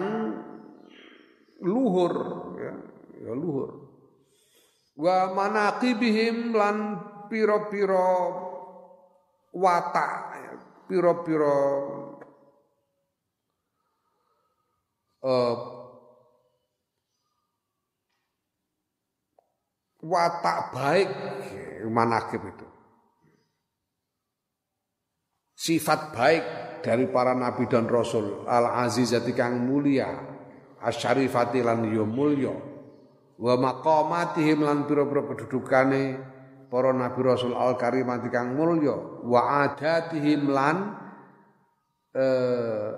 luhur ya, ya luhur wa manaqibihim lan piro-piro watak piro-piro uh, watak baik manakib itu. Sifat baik dari para nabi dan rasul al azizati kang mulia asyarifati lan yo mulya wa maqamatihim lan pira-pira kedudukane para nabi rasul al karimati kang mulya. Wa adatihim lan eh,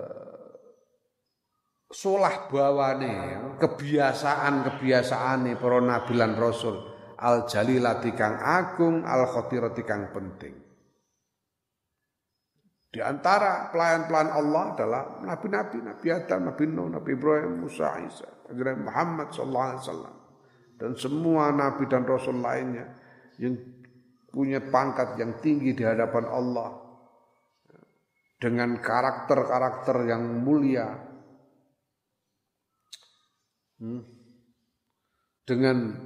solah bawane kebiasaan-kebiasaane para nabi lan rasul al jalilati kang agung al khatirati kang penting. Di antara pelayan-pelayan Allah adalah nabi-nabi, Nabi Adam, Nabi Nuh, Nabi Ibrahim, Musa, Isa, Muhammad sallallahu alaihi wasallam dan semua nabi dan rasul lainnya yang punya pangkat yang tinggi di hadapan Allah. Dengan karakter-karakter yang mulia. Hmm, dengan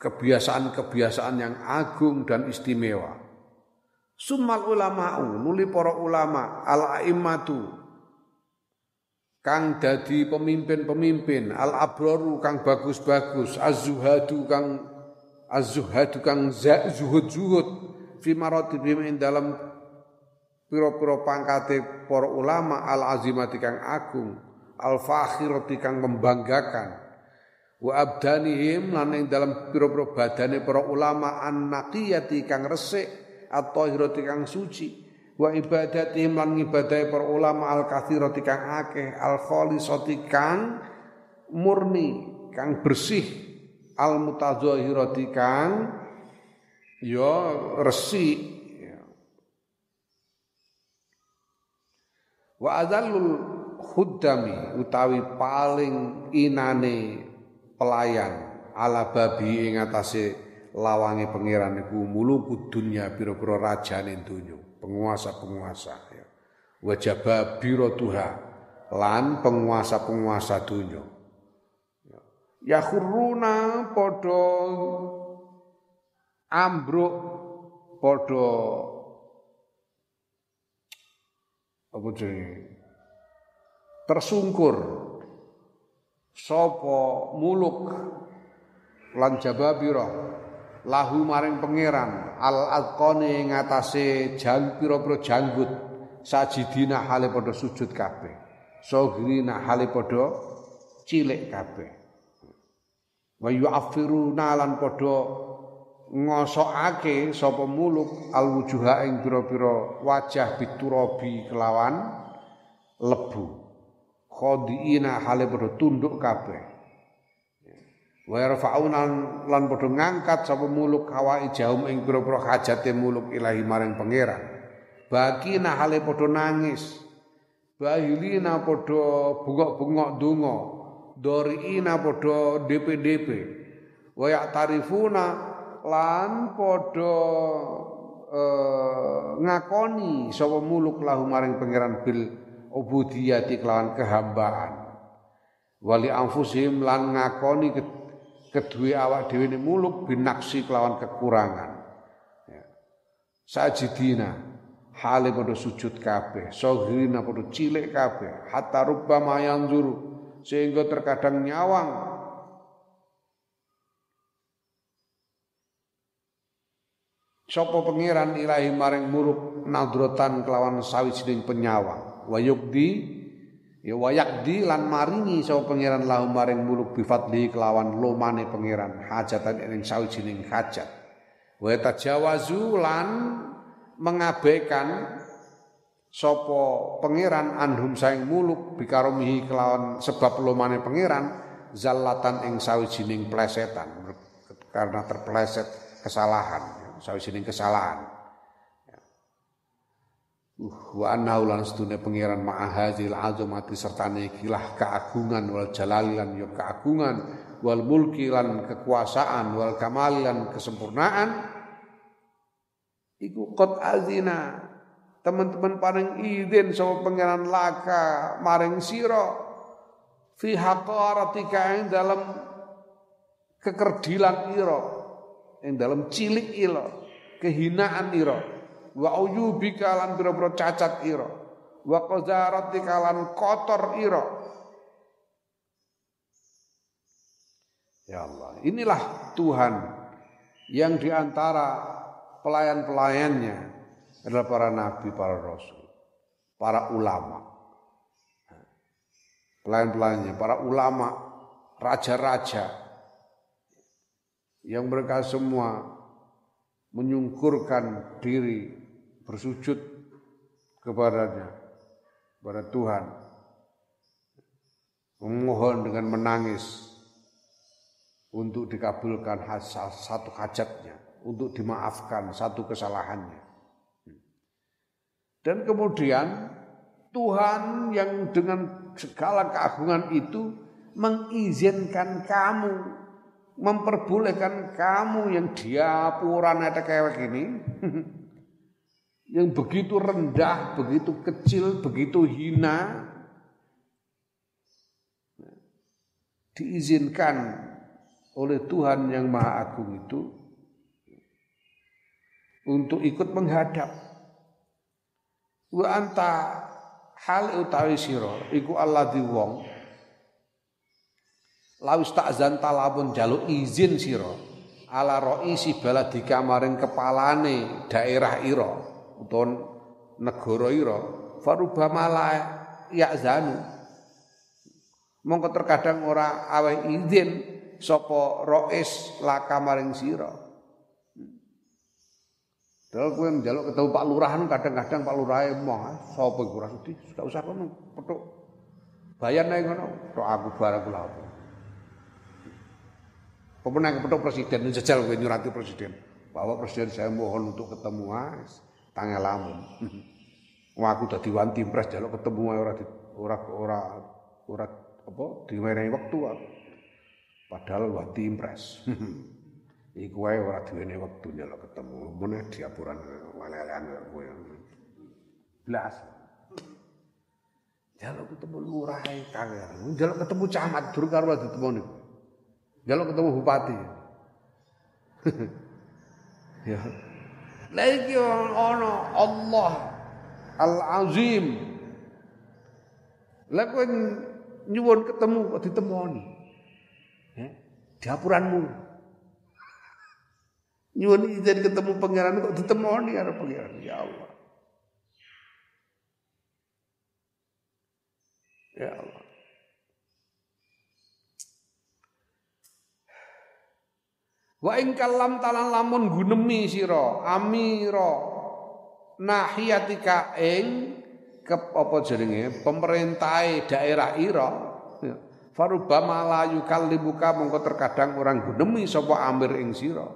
kebiasaan-kebiasaan yang agung dan istimewa. Summal ulama'u, nuli para ulama, al-a'immatu, kang dadi pemimpin-pemimpin al abraru kang bagus-bagus az-zuhadu kang az-zuhadu kang zuhud-zuhud fi maratibim ing dalam pira-pira pangkate para ulama al azimati kang agung al fakhirati kang membanggakan. Wa abdanihim lan ing dalam pira-pira badane para ulama an naqiyati kang resik atau hirati kang suci wa ibadatihim lan ngibadahi para ulama al kathirati kang akeh al khalisati kang murni kang bersih al mutadzahirati kang ya resik wa adzallul khuddami utawi paling inane pelayan ala babi ing atase lawange pangeran iku muluku dunya pira-pira rajane donya penguasa-penguasa ya. Wajaba biro tuha lan penguasa-penguasa dunia. Ya khuruna podo ambruk podo apa jenenge tersungkur sopo muluk lan jababira lahu maring pangeran al adqani ngatasé jang pira-pira janggut sajidina hale padha sujud kabeh. Sogrina hale padha cilik kabeh. Wa yu'affiruna lan padha ngosokake sapa muluk al wujuha ing pira-pira wajah biturabi kelawan lebu. Khodiina hale padha tunduk kabeh wa yarfa'una lan padha ngangkat sapa muluk hawa jaum ing pira-pira hajate muluk ilahi maring pangeran. Bagi hale padha nangis. Bahilina padha bengok-bengok donga. Doriina padha DP-DP wa tarifuna lan padha eh, ngakoni sapa muluk lahu maring pangeran bil ubudiyati kelawan kehambaan. Wali anfusihim lan ngakoni kedua awak dhewe ini muluk binaksi kelawan kekurangan. Ya. sajidina hale padha sujud kabeh sohirina padha cilik kabeh hatta rubbama yanzuru sehingga terkadang nyawang. Sopo pangeran ilahi maring muruk nadrotan kelawan sawijining penyawang? Wayukdi Ya wayak di lan maringi sapa pangeran lahu maring muluk bifadli kelawan lomane pangeran hajatan ing sawijining hajat. Wa tajawazu lan mengabaikan sapa pangeran anhum saing muluk bikaromihi kelawan sebab lomane pangeran zallatan ing sawijining plesetan karena terpleset kesalahan, sawijining kesalahan. Uh, wa annahu lan sedune pangeran ma'ahazil azamati sertane ikilah keagungan wal jalalilan ya keagungan wal mulki lan kekuasaan wal kamalilan kesempurnaan. Iku qad azina. Teman-teman paling izin sama pangeran laka maring sira fi haqaratika ing dalam kekerdilan ira ing dalam cilik ira kehinaan ira wa uyubika lan biro-biro cacat ira wa qazaratika lan kotor ira Ya Allah, inilah Tuhan yang di antara pelayan-pelayannya adalah para nabi, para rasul, para ulama. Pelayan-pelayannya, para ulama, raja-raja yang mereka semua menyungkurkan diri bersujud kepadanya, kepada Tuhan, memohon dengan menangis untuk dikabulkan satu hajatnya, untuk dimaafkan satu kesalahannya. Dan kemudian Tuhan yang dengan segala keagungan itu mengizinkan kamu, memperbolehkan kamu yang diapuran ada kayak gini, yang begitu rendah, begitu kecil, begitu hina, diizinkan oleh Tuhan yang Maha Agung itu untuk ikut menghadap. Wa anta hal utawi sira iku Allah di wong lawis takzan talabun jaluk izin sira ala roisi baladika maring kepalane daerah ira utawa negara ira farubama la ya'zanu mongko terkadang ora aweh izin sapa rois laka maring sira. Dal kowe njaluk ketemu Pak Lurah kadang-kadang Pak Lurah emoh sapa iku ora sudi gak usah kono petuk. Bayar nang ngono tok aku barang kula apa? Pemenang petuk presiden jajal kowe nyurati presiden. Bahwa presiden saya mohon untuk ketemu mas tangelamun. Wah aku dadi wanti pres jaluk ketemu ora ora ora ora apa diwenehi wektu aku. Padahal wanti impres. Iku wae ora diwenehi wektu njaluk ketemu. Mene diapuran walelean kowe. Blas. Jaluk ketemu lurah kagak. Jaluk ketemu camat durung karo ditemoni. Jaluk ketemu bupati. ya lagi ana Allah Al-Azim. Lah kowe nyuwun ketemu kok ditemoni. Ya, diapuranmu. Nyuwun izin ketemu pangeran kok ditemoni karo pangeran. Ya Allah. Ya Allah. Wa ing kalam talan lamun gunemi sira amira nahiyatika ing ke apa jenenge? Pemerintahe daerah ira. Ya. farubama la yukallibuka mongko terkadang orang gunemi sapa amir ing sira.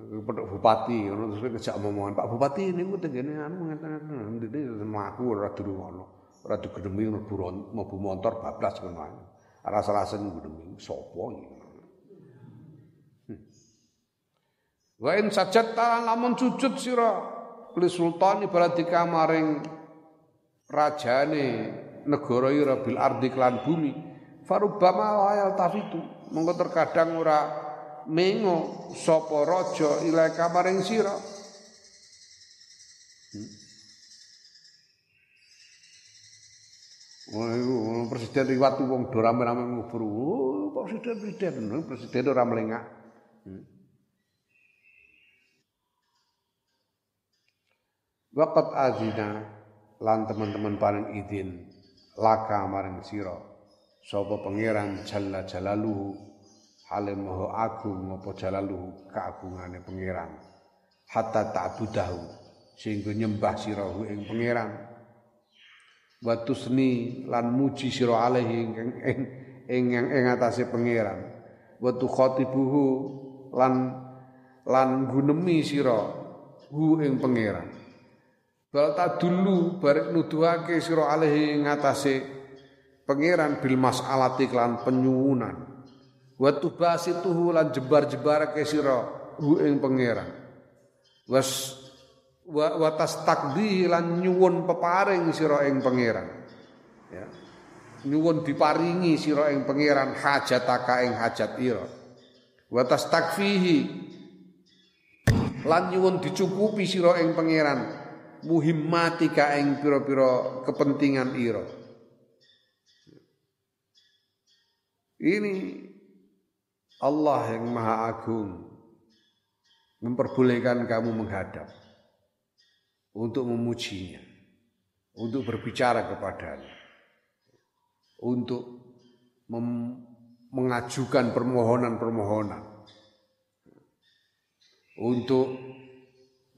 Pedok bupati ngono terus kejak omongan Pak Bupati niku tengene anu ngeten-ngeten ndene aku ora durung Ora digedemi mlebu mlebu motor bablas ngono ae. Rasa-rasen gedemi sapa iki. Hmm. Wa in sajat lamun sujud sira li sultan ibaradika maring rajane negara ira bil ardi klan bumi farubama wayal tafitu monggo terkadang ora mengo sapa raja ilaika maring sira hmm. Presiden liwat wong do rame-rame ngubur. Oh, presiden presiden, presiden ora melengak. Hmm. Waqat azina lan teman-teman paling izin laka maring sira sapa pangeran jalla jalaluhu halim maha agung apa jalaluhu keagungane pangeran hatta ta'budahu sehingga nyembah sirahu ing pangeran wa tusni lan muji sira alaihi ing ing ing atase pangeran. Wa tukhatibuhu lan lan gunemi sira hu ing pangeran. Bal dulu barek nuduhake sira alaihi ing atase pangeran bil mas'alati klan penyuwunan. Wa tubasituhu lan jebar-jebarake sira hu ing pangeran. Was wa, wa tastakdi lan nyuwun peparing sira ing pangeran. Ya. Nyuwun diparingi sira ing pangeran hajataka ing hajat ira. Wa tastakfihi lan nyuwun dicukupi sira ing pangeran muhimmatika ing pira-pira kepentingan ira. Ini Allah yang Maha Agung memperbolehkan kamu menghadap untuk memujinya, untuk berbicara kepadanya, untuk mengajukan permohonan-permohonan, untuk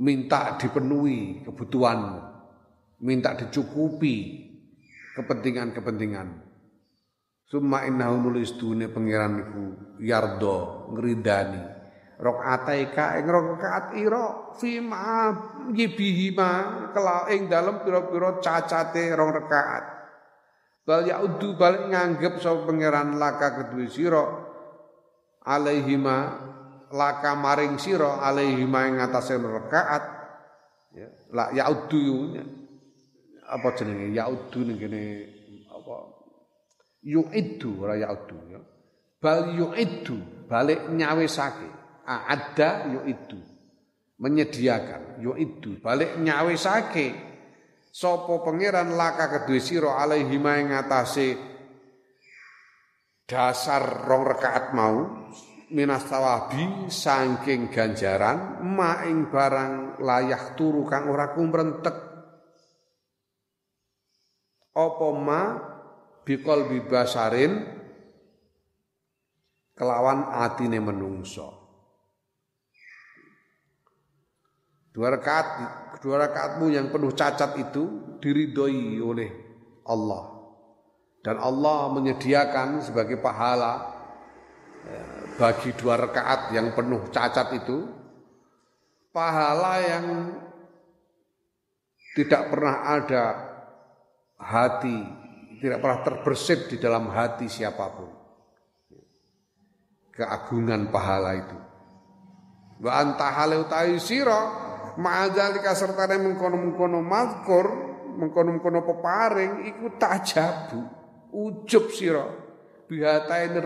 minta dipenuhi kebutuhanmu, minta dicukupi kepentingan-kepentinganmu. Summa innahu nulis dunia yardo ngridani rakaataika ing rakaat ira fi ma yibihima kala ing dalem pira-pira cacate rong rakaat. Bal yaudu balik nganggep sapa pangeran laka kedue sira alaihima laka maring sira alaihima ing atase rakaat. Ya la yaudu apa jenenge? Yaudu ning kene apa? Yu'iddu ora ya'uddu ya. Bal yu'iddu, balik nyawisake. Ada yu'iddu. Menyediakan, yu'iddu, balik nyawisake. Sopo pangeran laka kedue sira alaihi ma ing atase dasar rong rakaat mau minas tawabi saking ganjaran ma ing barang layak turu kang ora kumrentek apa ma bikol bibasarin kelawan atine menungso. Dua rakaat, dua rakaatmu yang penuh cacat itu diridhoi oleh Allah. Dan Allah menyediakan sebagai pahala ya, bagi dua rakaat yang penuh cacat itu pahala yang tidak pernah ada hati tidak pernah terbersit di dalam hati siapa pun. Keagungan pahala itu. Wa anta ma'adzalika sertane mengkono-mengkono mazkur, mengkono-mengkono peparing iku tajabu, ujub sira. Bihataini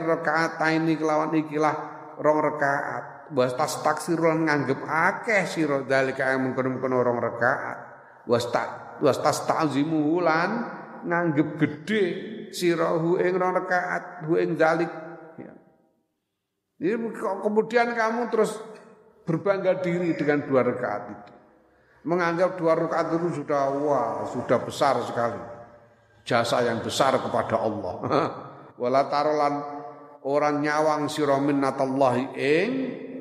ini kelawan ikilah rong rakaat. Was tas taksir lan nganggep akeh sira dalika mengkono-mengkono rong rakaat. Was tak was tas ta'zimu lan nganggep gede sirahu ing rakaat hu ing zalik ya. Kemudian kamu terus berbangga diri dengan dua rakaat itu. Menganggap dua rakaat itu sudah wah, sudah besar sekali. Jasa yang besar kepada Allah. Wala tarolan orang nyawang sira minnatallahi ing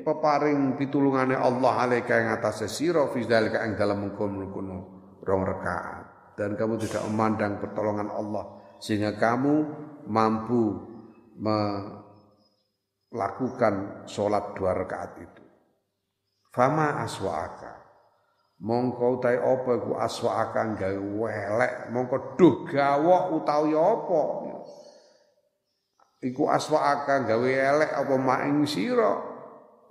peparing pitulungane Allah alaika ing atase sira fi zalika ing dalem mengkono-kono rong rakaat dan kamu tidak memandang pertolongan Allah sehingga kamu mampu melakukan sholat dua rakaat itu. Fama aswa'aka. Mongko utai apa iku aswa'aka gawe welek, mongko duh gawok utawi apa. Iku aswa'aka gawe elek apa maing sira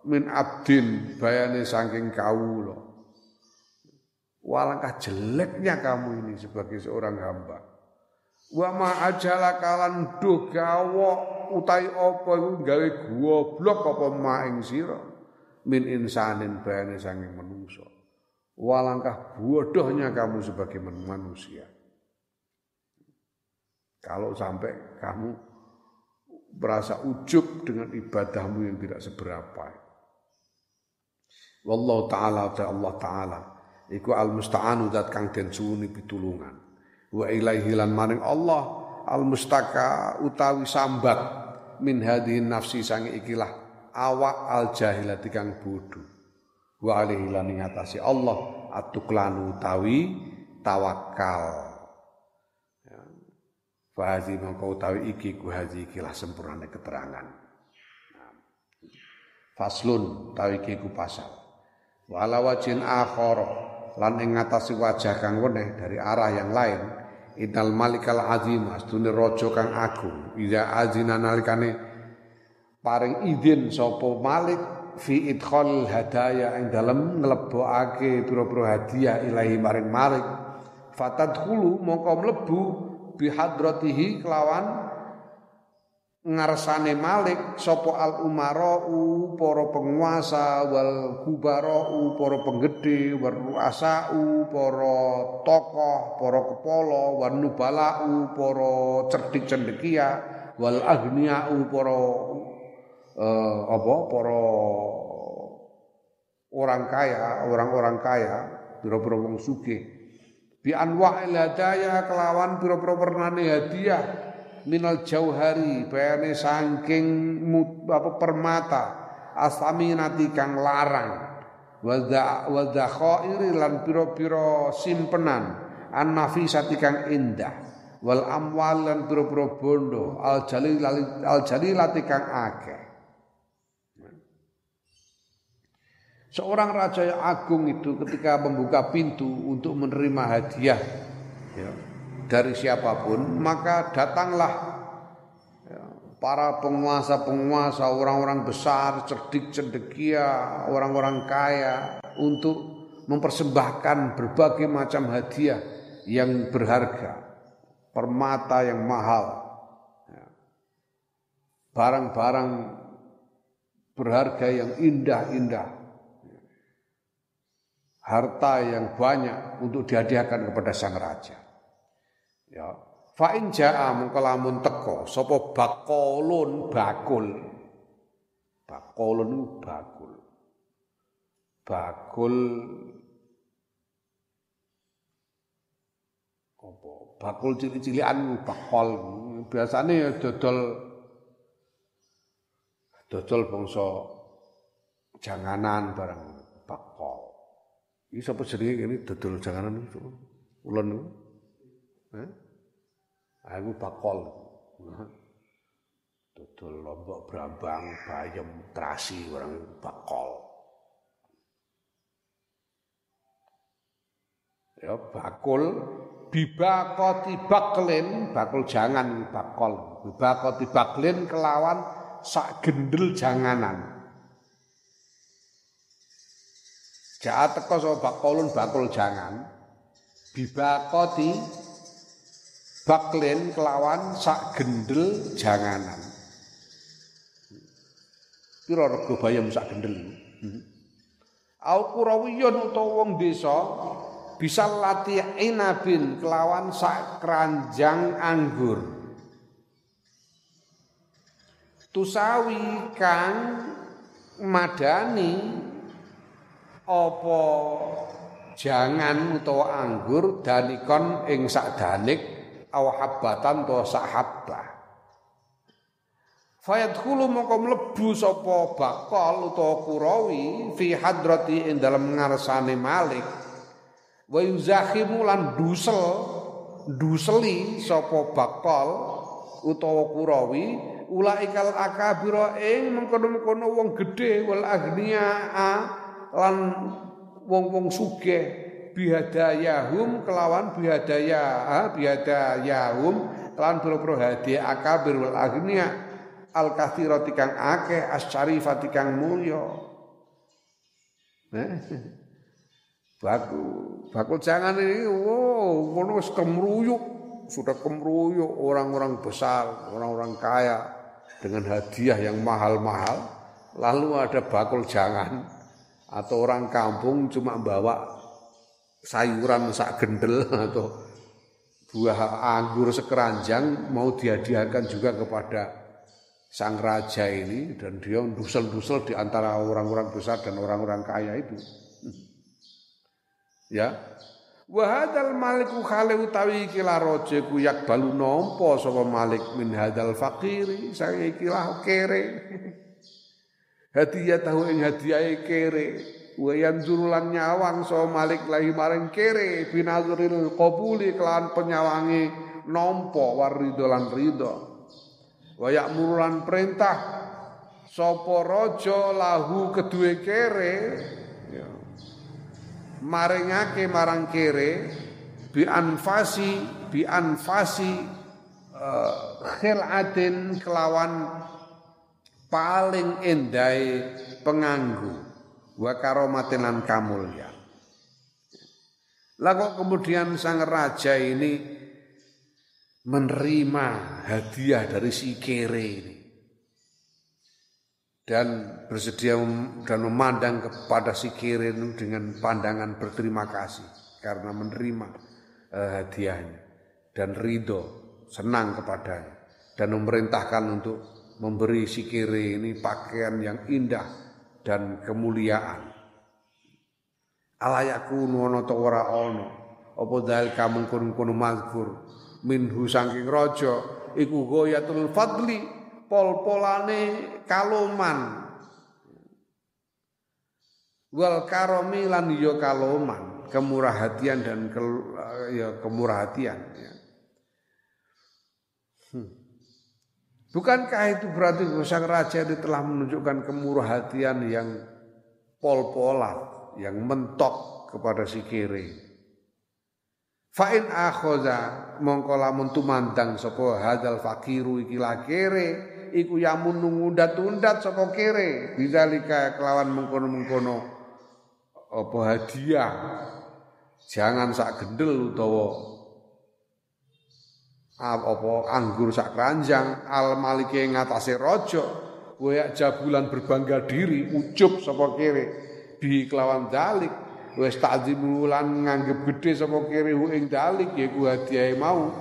min abdin bayane saking kawula. Walangkah jeleknya kamu ini sebagai seorang hamba. Wa ma ajala kalan do gawa utai apa iku gawe goblok apa maing sira min insanin bayane sanging menungso. Walangkah bodohnya kamu sebagai manusia. Kalau sampai kamu merasa ujub dengan ibadahmu yang tidak seberapa. Wallahu taala Allah taala iku al musta'anu zat kang den suwuni pitulungan wa ilaihi lan maring Allah al mustaka utawi sambat min hadhihi nafsi sange ikilah awak al jahilati kang bodho. Wa alaihi lan ngatasi Allah atuklanu utawi tawakal. Fahazi mongko utawi iki ku haji ikilah sempurnane keterangan. Faslun utawi iki ku pasal. Wala wajin akhara lan ing ngatasi wajah kang weneh dari arah yang lain Innal malikal azim astune raja kang agung. Ida azina nalikane paring izin sapa malik fi idkhal hadaya ing dalem nglebokake pira-pira hadiah ilahi maring malik. Fatadkhulu mongko mlebu bihadratihi kelawan ngarsane Malik sapa al umarau para penguasa wal kubarau para penggede wal ruasau para tokoh para kepala wan nubalau para cerdik cendekia wal agniau para uh, apa para orang kaya orang-orang kaya pira-pira wong sugih. Bi anwa'il hadaya kelawan pira-pira pernane hadiah. Minal jauhari bayane saking apa permata. Asaminati kang larang. Wadha khairi lan pira-pira simpenan. An nafisati kang indah. Wal amwal lan pira-pira bondo. Al jalil al jalilati kang akeh Seorang raja yang agung itu ketika membuka pintu untuk menerima hadiah ya, dari siapa pun, maka datanglah ya, para penguasa-penguasa, orang-orang besar, cerdik cendekia, orang-orang kaya untuk mempersembahkan berbagai macam hadiah yang berharga, permata yang mahal, ya, barang-barang berharga yang indah-indah harta yang banyak untuk dihadiahkan kepada sang raja. Ya, fa in jaa mengko lamun teka sapa bakolun bakul. Bakolun bakul. Bakul apa? Bakul cilik-cilikan bakol. Biasanya ya dodol dodol bangsa janganan barang. Iki sapa jenenge kene dodol janganan itu. Ulun niku. Aku bakol. Dodol lombok brambang, bayem, terasi orang bakol. Ya bakul bibakoti baklin, bakul jangan bakol. Bibakoti baklin kelawan sak gendel janganan. Jaat teko sapa bakolun bakul jangan. Bibakoti baklin kelawan sak gendel janganan. Pira rego bayam sak gendel. Hmm. Au kurawiyun utawa wong desa bisa latih inabin kelawan sak keranjang anggur. Tusawi kang madani apa jangan utawa anggur danikon ing danik aw habbatan to sahabbah Fayadkhulu mongko mlebu sapa bakal utawa kurawi fi hadrati ing dalem ngarsane Malik. Wa yuzakhimu lan dusel duseli sapa bakal utawa kurawi ulaikal akabira ing mengkono-mengkono wong gedhe wal agniya lan wong-wong sugih bihadayahum kelawan bihadaya ha bihadayahum kelawan boro-boro hadiah akabir wal agniya al kathirati kang akeh asyarifati kang mulya eh? baku baku jangan ini wow ngono wis kemruyuk sudah kemruyuk orang-orang besar orang-orang kaya dengan hadiah yang mahal-mahal lalu ada bakul jangan atau orang kampung cuma bawa sayuran sak gendel atau buah anggur sekeranjang mau dihadiahkan juga kepada sang raja ini dan dia dusel-dusel di antara orang-orang besar dan orang-orang kaya itu. Ya. Wa hadzal maliku khale utawi iki raja ku yak balu nampa sapa malik min hadzal faqiri saya iki kere. hadiah tahu ing hadiah kere. Wayan jurulan nyawang so malik lahi maring kere. Binazril qabuli kelan penyawangi nampa warido lan ridho wa ya'murulan perintah sapa raja lahu kedue kere. Ya. Maringake marang kere bi anfasi bi anfasi uh, khilatin kelawan paling endai penganggu. Wa karomatin lan kamulya. Lah kemudian sang raja ini menerima hadiah dari si kere ini? Dan bersedia dan memandang kepada si kere itu dengan pandangan berterima kasih karena menerima uh, hadiahnya. Dan ridho senang kepadanya. Dan memerintahkan untuk memberi si kere ini pakaian yang indah dan kemuliaan. Alayaku nuwono to ora ana apa dal kamu kun mazkur? Minhu saking raja iku goyatul fadli pol-polane kaloman. Wal karomi lan yo ya kaloman kemurah hatian dan ke, ya kemurah hatian ya. Bukankah itu berarti sang raja itu telah menunjukkan kemurah hatian yang pol-polan yang mentok kepada si kiri. Fa'in akhoza mongko lamun tumandang sapa hadal fakiru iki kere iku yamun ngundat-undat sapa kere bidzalika kelawan mengkono-mengkono apa hadiah jangan sak gendel utawa apa anggur sak keranjang al malike ngatasé raja kowe jabulan berbangga diri ucup sapa kere bi kelawan dalik wis takzimu lan nganggep gedhe sapa kiri ing dalik yaiku mau.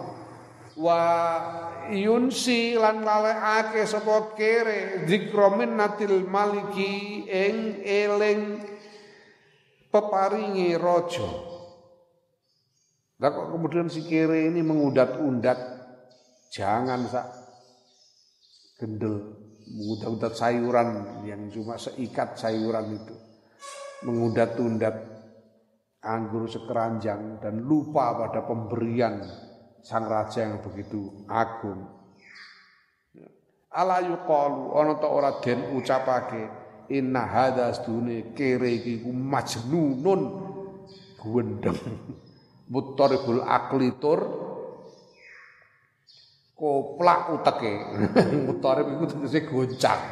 Wa yunsi lan lalekake sapa kere zikromin natil maliki ing eling peparingi raja Lah kok kemudian si kere ini mengudat-undat jangan sak. Gendel mengudat-undat sayuran yang cuma seikat sayuran itu. Mengundat-undat anggur sekeranjang dan lupa pada pemberian sang raja yang begitu agung. Ala yuqalu ana ta ora den ucapake inna hadza stune kere iki majnunun. Guwendeng mutaribul akli tur koplak uteke. Mutarib iku tegese goncang.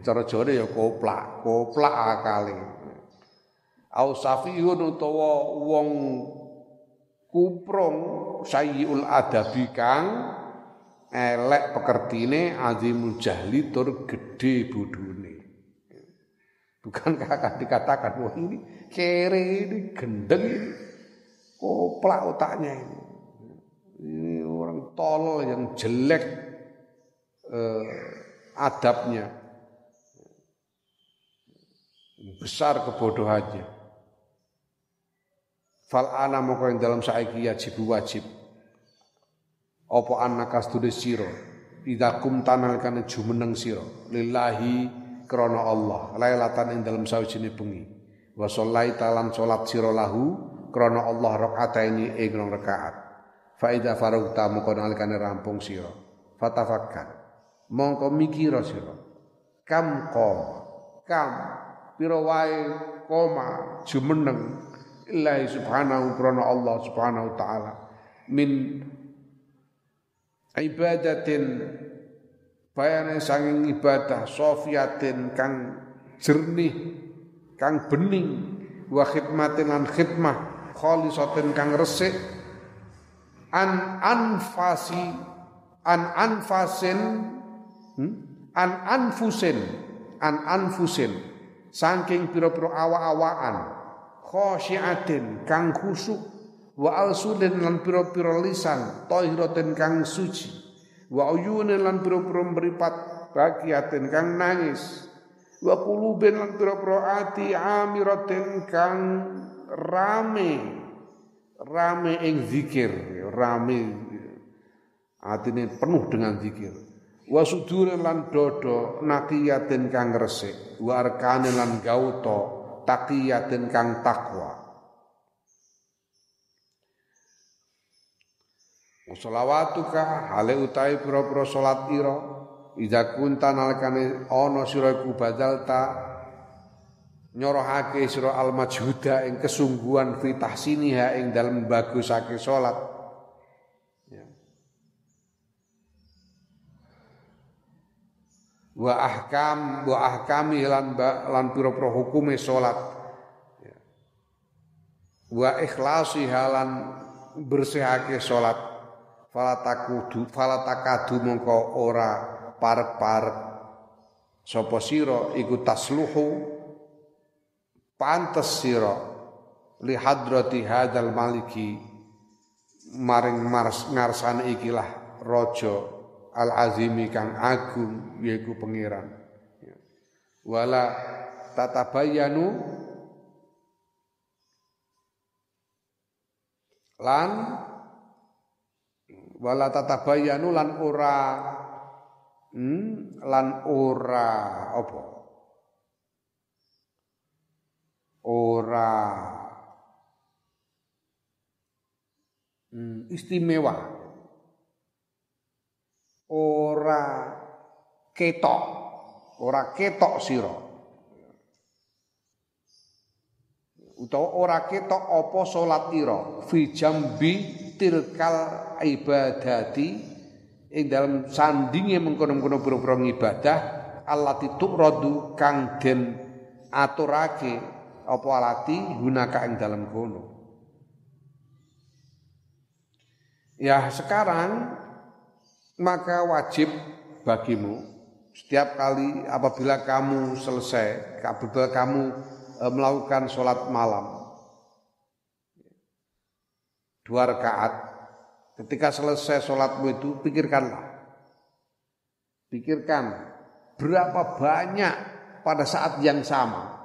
Cara Jawa ya koplak koplak akale. Au safihun utawa wong kuprung sayyiul adabi kang elek pekertine azimul jahli tur gedhe bodhone bukan kakak dikatakan wah ini kere ini gendeng ini koplak otaknya ini. Ini orang tolol yang jelek eh, adabnya. Besar kebodohannya. Fal ana moko ing dalam saiki wajib wajib. Apa anaka sedune sira? Idza kum tanal kana jumeneng sira? Lillahi krana Allah. Lailatan ing dalam sawijine bengi. Wa shallaita lan salat sira lahu krana Allah rakaataini ing rong rakaat. Fa idza faragta moko nalikane rampung sira fatafakkar. Mongko mikira sira. Kam qom kam pira wae koma jumeneng illahi subhanahu krana Allah subhanahu ta'ala min ibadatin bayane sanging ibadah sofiatin kang jernih kang bening wa khidmatin lan khidmah khalisatin kang resik. An anfasi an anfasin hmm? an anfusin an anfusin. Saking pira-pira awa-awaan khosyiatin kang khusuk. Wa alsudin lan pira-pira lisan. Tahiratin kang suci. Wa uyunin lan pira-pira mripat. Bagiatin kang nangis. Wa qulubin lan pira-pira ati amiratin kang rame rame ing zikir rame atine penuh dengan zikir. Wa lan dodo nakiyatin kang resik wa arkanin lan gauto taqiyatin kang takwa. Sholawatuka hale utai pira-pira salat ira Ida kunta nalikane ana sira iku nyorohake sira al majhuda ing kesungguhan fi tahsiniha ing dalem bagusake salat ya. wa ahkam wa ahkami lan lan pira-pira hukume salat ya. wa ikhlasi halan bersihake salat fala takudu fala takadu mongko ora parek-parek sapa sira iku tasluhu pantes sira li hadrati hadzal maliki maring mars ngarsane ikilah raja al azimi kang agung yaiku pangeran. Wala tatabayanu lan wala tatabayanu lan ora hmm, lan ora apa ora. Hmm, istimewa. Ora ketok. Ora ketok sira. Utawa ora ketok apa salat ira. Fi jambi tilkal ibadati. Ing dalam sandinge mengkono-mengkono pira-pira ibadah allati tu'radu kang den aturake apa alati gunaka ing dalam kono? Ya sekarang maka wajib bagimu setiap kali apabila kamu selesai apabila kamu e, melakukan sholat malam dua rakaat. Ketika selesai sholatmu itu pikirkanlah. Pikirkan berapa banyak pada saat yang sama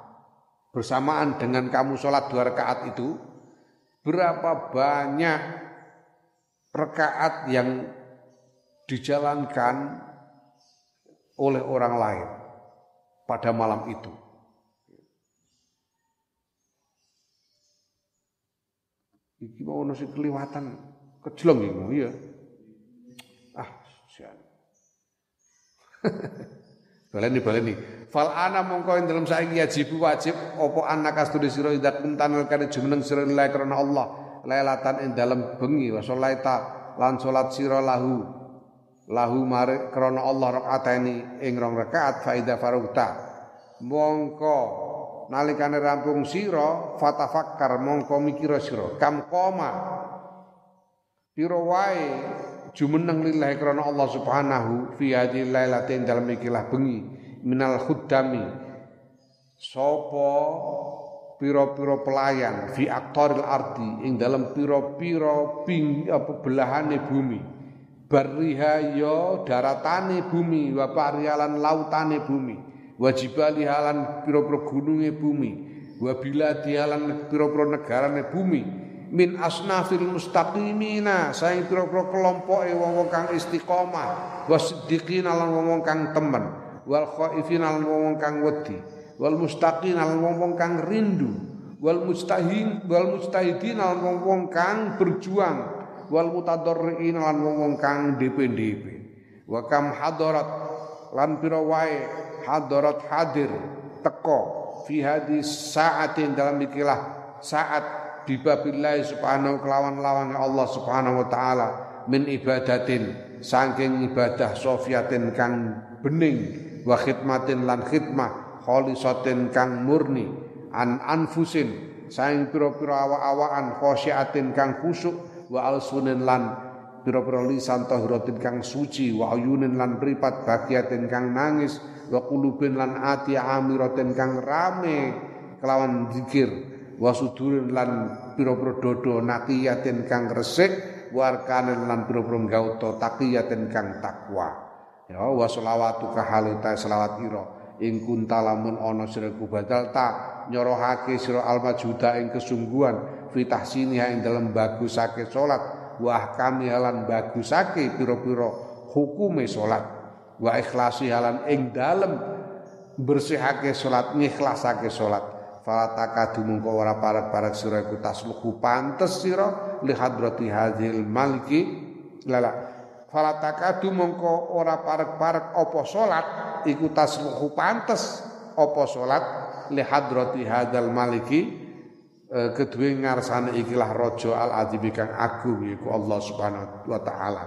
bersamaan dengan kamu sholat dua rakaat itu berapa banyak rakaat yang dijalankan oleh orang lain pada malam itu. Iki mau nasi kelewatan Kejlong iya. Ah, sian. baleni baleni. Fal ana mongko ing dalem saiki wajib wajib apa anak astune sira ida kuntan kare jumeneng sira karena Allah. Lailatan ing dalem bengi wa sholaita lan salat sira lahu lahu mare krana Allah rakaateni ing rong rakaat faida farugta. Mongko nalikane rampung sira fatafakkar mongko mikira sira kam koma Piro wae jumeneng lillahi krana Allah Subhanahu fi hadhil lailatin dalam ikilah bengi minal khuddami. Sapa piro-piro pelayan fi aktoril ardi ing dalam piro-piro ping apa belahane bumi. Barriha yo daratane bumi wa parialan lautane bumi. Wajibali halan piro-piro gununge bumi. Wa biladi halan piro-piro negarane bumi min asnafil mustaqimina. Saing pira-pira kelompoke wong-wong kang istiqomah. Wasiddiqin lan wong-wong kang temen. Wal khaifin lan wong-wong kang wedi. Wal mustaqin lan wong-wong kang rindu. Wal mustahin wal mustahidin lan wong-wong kang berjuang. Wal mutadarrin lan wong-wong kang DP-DP wa kam hadarat lan pira wae hadarat hadir teko fi hadis saatin dalam ikilah saat bibabillahi subhanahu kelawan lawan Allah subhanahu wa taala min ibadatin saking ibadah sofiatin kang bening wa khidmatin lan khidmah kholisatin kang murni an anfusin saing pira-pira awa-awaan khosyatin kang khusuk wa alsunin lan pira-pira lisan kang suci wa ayunin lan pripat bagiatin kang nangis wa kulubin lan ati amiratin kang rame kelawan zikir wasudurin lan pira-pira dodo naqiyatin kang resik warkanen lan pira-pira gauta taqiyatin kang takwa. Ya wa sholawatu ka halita selawat ira. Ing kuntalamun ana sira kubadal ta nyorohake sira almajuda ing kesungguhan fi tahsiniha ing dalem bagusake salat wa kami halan bagusake pira-pira hukume salat wa ikhlasi halan ing dalem bersihake salat ngikhlasake salat fala takadu mungko ora parek-parek sira iku tasluhu pantes sira li hadrati hadzal maliki. Lala fala takadu mongko ora parek-parek apa salat iku tasluhu pantes apa salat li hadrati hadzal maliki. E, ngarsane ikilah raja al azim kang agung iku Allah Subhanahu wa taala.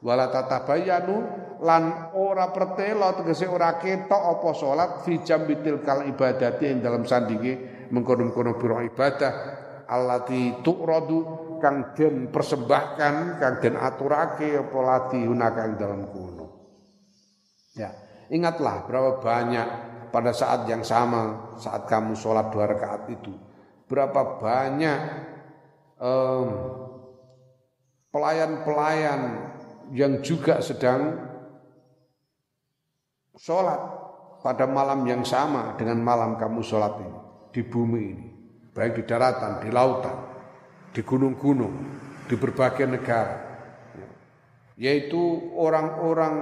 Wala tatabayanu lan ora pertelo tegese ora ketok apa salat fi jambitil kal ibadati ing dalam sandinge mengkono-kono pira ibadah allati tu'radu kang den persembahkan kang den aturake apa lati hunaka ing dalam kuno. Ya ingatlah berapa banyak pada saat yang sama saat kamu sholat dua rakaat itu. Berapa banyak pelayan-pelayan um, yang juga sedang sholat pada malam yang sama dengan malam kamu sholat ini di bumi ini. Baik di daratan, di lautan, di gunung-gunung, di berbagai negara. Yaitu orang-orang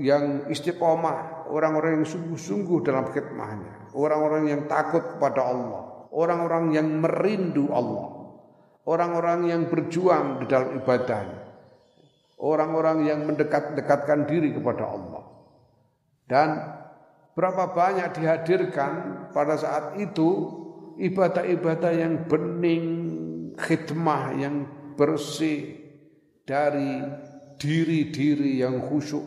yang istiqomah, orang-orang yang sungguh-sungguh dalam khidmahnya, orang-orang yang takut kepada Allah, orang-orang yang merindu Allah, orang-orang yang berjuang di dalam ibadahnya, orang-orang yang mendekat-dekatkan diri kepada Allah. Dan berapa banyak dihadirkan pada saat itu ibadah-ibadah yang bening, khidmah yang bersih dari diri-diri yang khusyuk,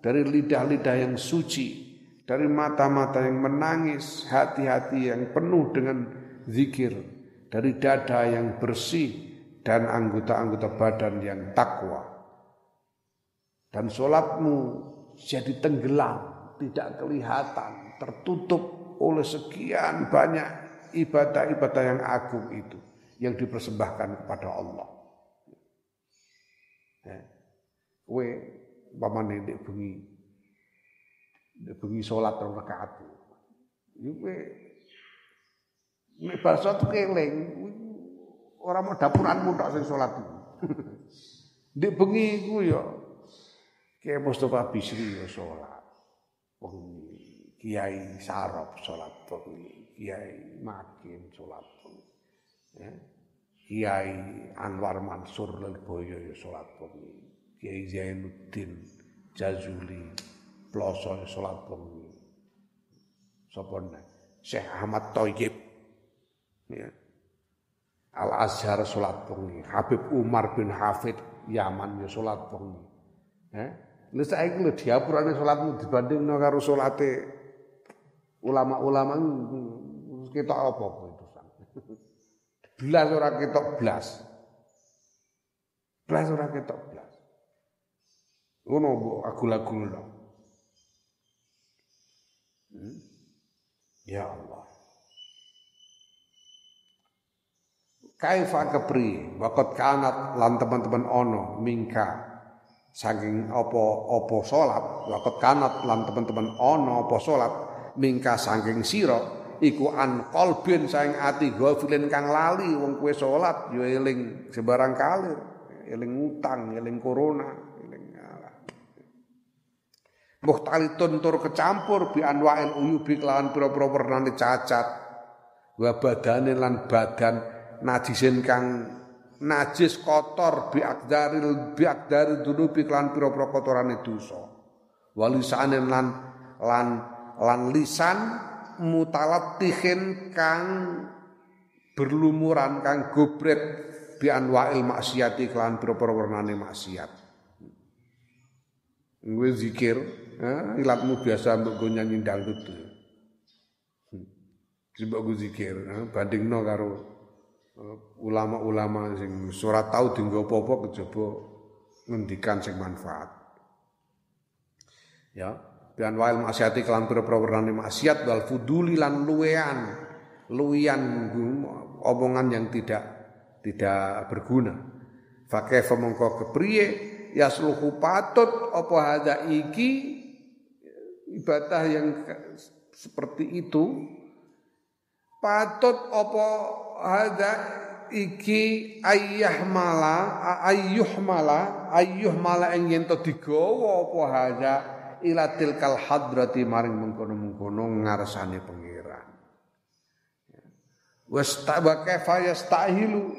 dari lidah-lidah yang suci, dari mata-mata yang menangis, hati-hati yang penuh dengan zikir, dari dada yang bersih dan anggota-anggota badan yang takwa. Dan sholatmu jadi tenggelam, tidak kelihatan, tertutup oleh sekian banyak ibadah-ibadah yang agung itu yang dipersembahkan kepada Allah. Ya. We pamane ndek bengi ndek bengi salat rong rakaat. Iku nek basa keling ora mau dapuranmu tok sing salat iku. Ndek bengi iku ya Kiai Mustafa Bisri ya sholat bengi, Kiai Sarop sholat bengi, Kiai Makin sholat bengi. Ya. Kiai Anwar Mansur Lelboyo ya bengi, Kiai Zainuddin Jazuli Ploso ya sholat bengi. Sapa Syekh Ahmad Thoyib ya. Al Azhar sholat bengi, Habib Umar bin Hafid Yaman ya sholat bengi. Eh? Lha saiki lho diapurane salatmu dibandingno karo salate ulama-ulama ketok apa itu Blas ora ketok blas. Blas ora ketok blas. Ngono mbok agul-agulno. Hmm? Ya Allah. Kaifa kepri Wakot kanat lan teman-teman ono mingka saking apa apa salat waqt kanat lan teman-teman ana apa salat mingka saking sira iku an qalbin saing ati gofilin kang lali wong kowe salat yo eling sebarang kalir eling utang eling corona eling muhtalitun tur kecampur bi anwa'il uyubi kelawan pira-pira wernane cacat. Wa badane lan badan najisin kang najis kotor bi akdaril bi akdari dunubi klan pira-pira kotorane dosa. Walisanen lan lan lan lisan mutalattihin kang berlumuran kang gobret bi anwa'il maksiati klan pira-pira warnane maksiat. Gue zikir, ilatmu biasa mbok go nyanyi dangdut. Mbok gue zikir, bandingno karo ulama-ulama sing surat tau dienggo apa-apa kejaba ngendikan sing manfaat. Ya, dan wail maksiati kelan pira-pira maksiat wal fuduli lan luwean, luwian omongan yang tidak tidak berguna. Fakaifa mongko kepriye yasluhu patut apa hada iki ibadah yang seperti itu patut apa hada iki ayah mala ayuh mala ayuh mala ing yen to digawa apa hada ila tilkal hadrati maring mengkono-mengkono ngarsane pangeran. Was faya fa yastahilu?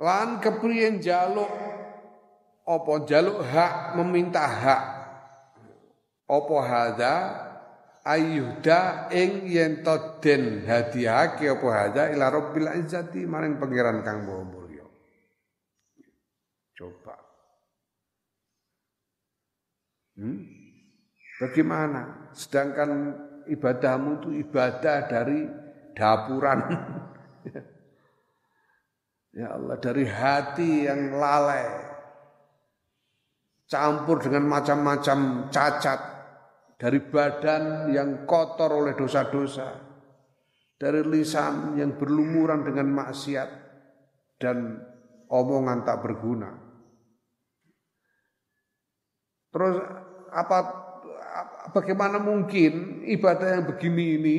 Lan kepriyen jaluk apa jaluk hak meminta hak? Apa hadza? Ayuda ing yen to den hadiahake apa hadza ila rabbil izzati maring pangeran kang maha mulya. Coba. Hmm? bagaimana? Sedangkan ibadahmu itu ibadah dari dapuran. Ya Allah dari hati yang lalai. Campur dengan macam-macam cacat dari badan yang kotor oleh dosa-dosa, dari lisan yang berlumuran dengan maksiat dan omongan tak berguna. Terus apa bagaimana mungkin ibadah yang begini ini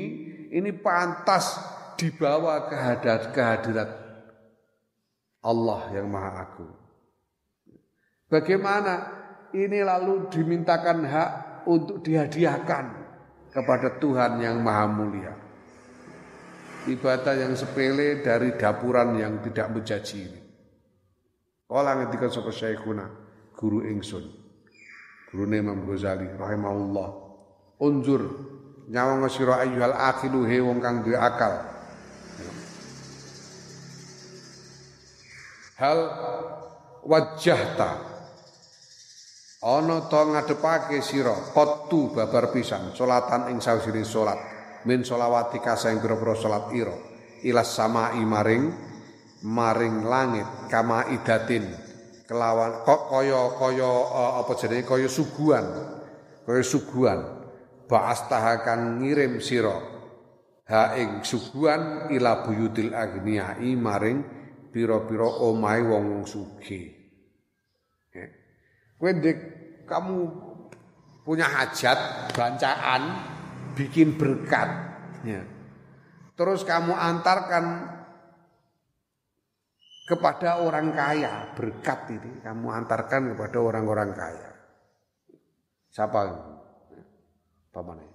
ini pantas dibawa ke kehadirat Allah yang Maha Agung. Bagaimana ini lalu dimintakan hak untuk dihadiahkan kepada Tuhan yang maha mulia. Ibadah yang sepele dari dapuran yang tidak menjaji ini. Kala ngendika sapa Syekhuna, guru ingsun. Guru Imam Ghazali rahimahullah. Unjur nyawang sira ayyuhal akhilu he wong kang duwe akal. Hal wajahta ana to ngadepake sira qattu babar pisan salatan ing sawisine salat min selawati kasa ing pira salat ira ilas samai maring maring langit kama idatin kelawan kok kaya kaya uh, apa jenenge kaya suguhan kaya suguhan ba'astahakan ngirim sira ha ing suguhan ila buyutil agniai maring pira-pira omahe wong sugih. Kowe kamu punya hajat, bancaan, bikin berkat. Ya. Terus kamu antarkan kepada orang kaya, berkat ini kamu antarkan kepada orang-orang kaya. Siapa? Apa mana?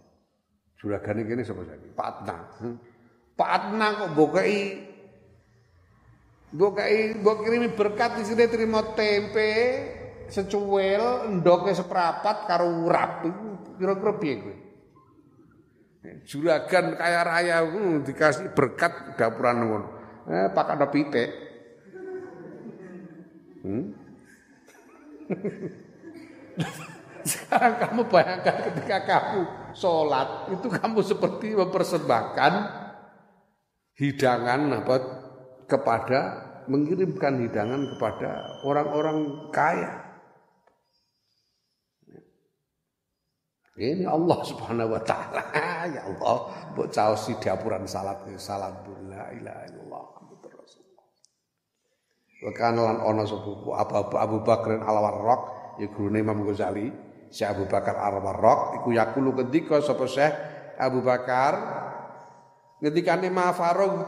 Juragan ini siapa saja? Pak Atna. Hmm? Pak Atna kok bokai bokai mbok kirimi berkat di sini terima tempe, secuil ndoke seprapat karo urap. Kira-kira piye kowe? Juragan kaya raya hmm, dikasih berkat dapuran ngono. Eh pakai ada pitik. Hmm? sekarang kamu bayangkan ketika kamu sholat itu kamu seperti mempersembahkan hidangan apa kepada mengirimkan hidangan kepada orang-orang kaya Ini Allah Subhanahu wa taala. Ya Allah, mbok caosi dapuran salat salam la ilaha illallah Muhammadur Rasulullah. Wa kana lan ana sapa Abu Abu Bakar Al-Warraq ya gurune Imam Ghazali, Syekh Abu Bakar Al-Warraq iku yakulu ketika sapa Syekh Abu Bakar ngendikane ma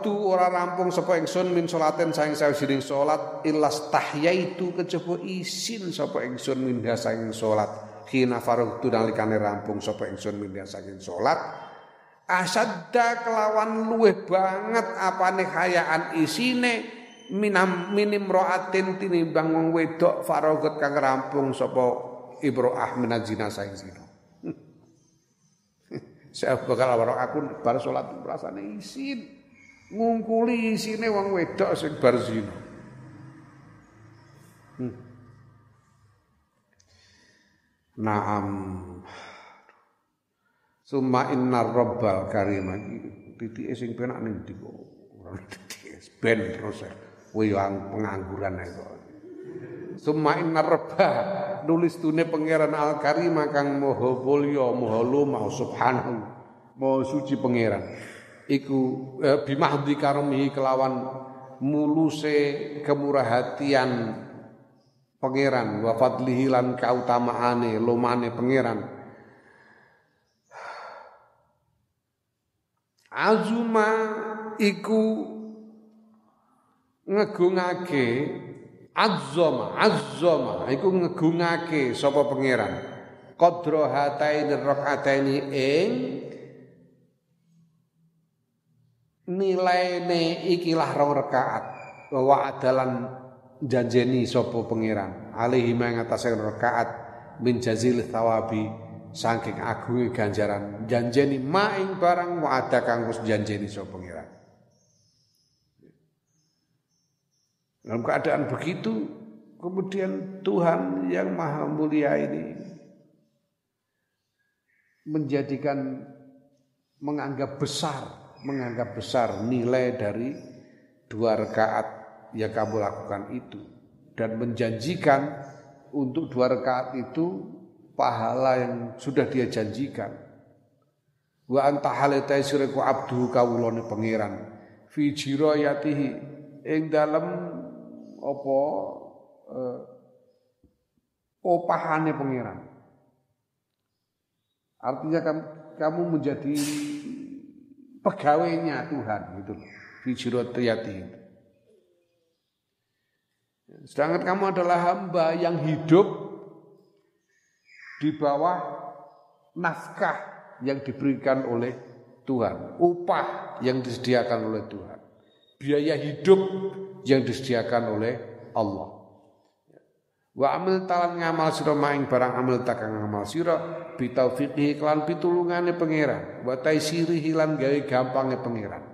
tu ora rampung sapa ingsun min salaten saing sawijining salat illas tahyaitu kejaba isin sapa ingsun min saing salat hina faragtu nalikane rampung sapa ingsun minha saking salat. Asadda kelawan luweh banget apane khayaan isine minam minim roatin tinimbang wong wedok faragat kang rampung sapa ibroah minazina saing zina saya bakal awak aku bar salat rasane isin. Ngungkuli isine wong wedok sing bar zina. Hmm. Naam. Suma inna rabbal karim titik sing penak ning ndi kok. Ora titik ben terus kowe pengangguran ae kok. Suma inna rabba nulis tune pangeran al karim kang maha mulya maha lumah subhanahu maha suci pangeran. Iku eh, bimahdi karamihi kelawan muluse kemurahatian pangeran wa fadlihi lan kautamaane lumane pangeran. Azuma iku ngegungake azzama azzama iku ngegungake sapa pangeran? Qadra hataini rakaataini ing nilaine ikilah rong rakaat. Wa adalan janjeni sapa pangeran? Alaihi ma ngatasé rakaat min jazil thawabi saking agunge ganjaran. Janjeni ma ing barang ada kang wis janjeni sapa pangeran. Dalam keadaan begitu kemudian Tuhan yang maha mulia ini menjadikan menganggap besar menganggap besar nilai dari dua rakaat yang kamu lakukan itu. Dan menjanjikan untuk dua rakaat itu pahala yang sudah dia janjikan. Wa anta halatai siraku abdu kawulane pangeran. Fi jirayatihi ing dalem apa eh, opahane pangeran. Artinya kamu, menjadi pegawainya Tuhan gitu fi jirayatihi Sedangkan kamu adalah hamba yang hidup di bawah nafkah yang diberikan oleh Tuhan, upah yang disediakan oleh Tuhan, biaya hidup yang disediakan oleh Allah. Wa amil talan ngamal sira maing barang amil takang ngamal sira bitaufiqihi kelan pitulungane pangeran, wa taisirihi lan gawe gampange pangeran.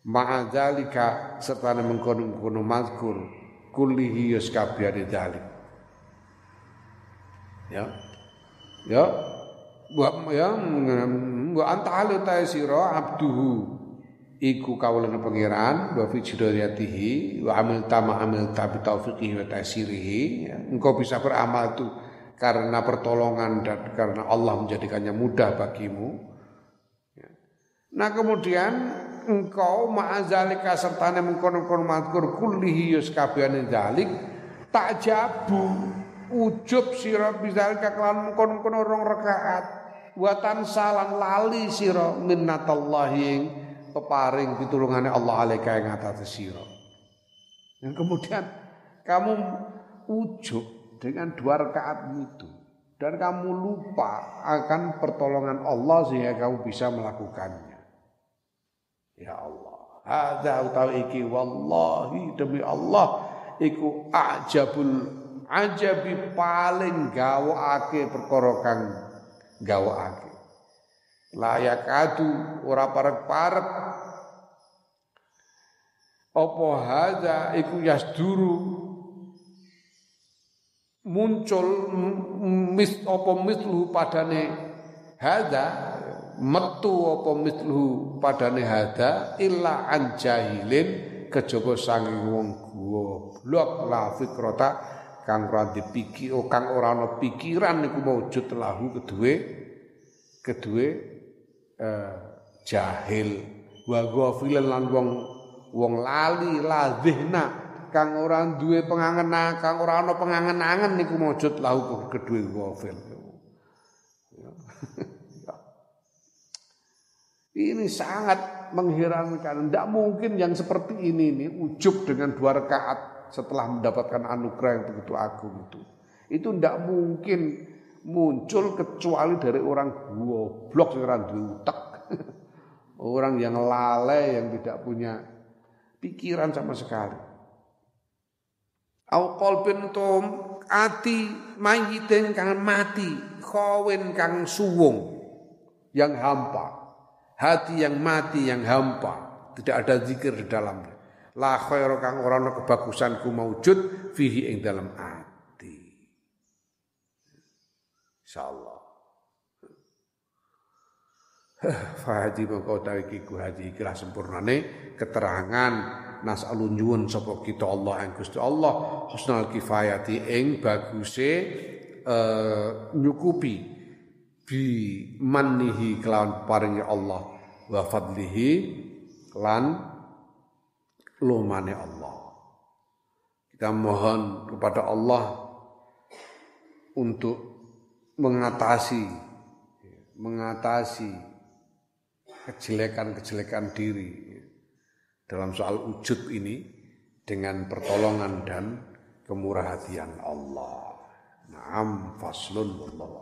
Ma'adzalika serta mengkono-mengkono mazkur kullihi yus kabehane dalik. Ya. Ya. Wa ya wa anta halu sira abduhu iku kawulane pangeran wa fi jidariyatihi wa amil tama amil tabi taufiqihi wa tasirihi ya. engkau bisa beramal itu karena pertolongan dan karena Allah menjadikannya mudah bagimu ya. nah kemudian engkau ma'azalika sertane mengkono-kono mazkur kullihi yus kabehane dalik tak jabu ujub sira bizalika kelan mengkono-kono rong rakaat watan salan lali sira minnatallahi peparing pitulungane Allah alaika ing atase sira. Dan kemudian kamu ujub dengan dua rakaat itu dan kamu lupa akan pertolongan Allah sehingga kamu bisa melakukannya Ya Allah. Hadza utawi iki wallahi demi Allah iku ajabul ajabi paling gawake perkara kang gawake. Layak adu ora parek-parek apa hadza iku yasduru muncul mis apa mislu padane hadza metu apa misluhu padane hada illa an jahilin kejaba sanging wong goblok la fikrata kang ora dipikir oh, kang ora ana pikiran niku maujud lahu kedue kedue eh, jahil. Wa ghafilan lan wong wong lali ladhina kang ora duwe pengangen kang ora ana pengangen-angen niku maujud lahu kedue ghafil Ini sangat mengherankan. Tidak mungkin yang seperti ini ini ujub dengan dua rakaat setelah mendapatkan anugerah yang begitu agung itu. Itu tidak mungkin muncul kecuali dari orang goblok orang diutak. orang yang lalai yang tidak punya pikiran sama sekali. Au qalbin tum ati mayitin kang mati, kawin kang suwung yang hampa hati yang mati yang hampa, tidak ada zikir di dalamnya. La khairu kang ora ana kebagusanku maujud fihi ing dalam hati. Insyaallah. Fahadi mengkau tahu ku hadi ikilah sempurnane keterangan nas alunjun sapa kita Allah yang Gusti Allah husnul kifayati ing baguse uh, nyukupi bi mannihi kelawan paringi Allah wa fadlihi lan lumane Allah. Kita mohon kepada Allah untuk mengatasi mengatasi kejelekan-kejelekan diri dalam soal wujud ini dengan pertolongan dan kemurahatian Allah. Naam faslun wallahu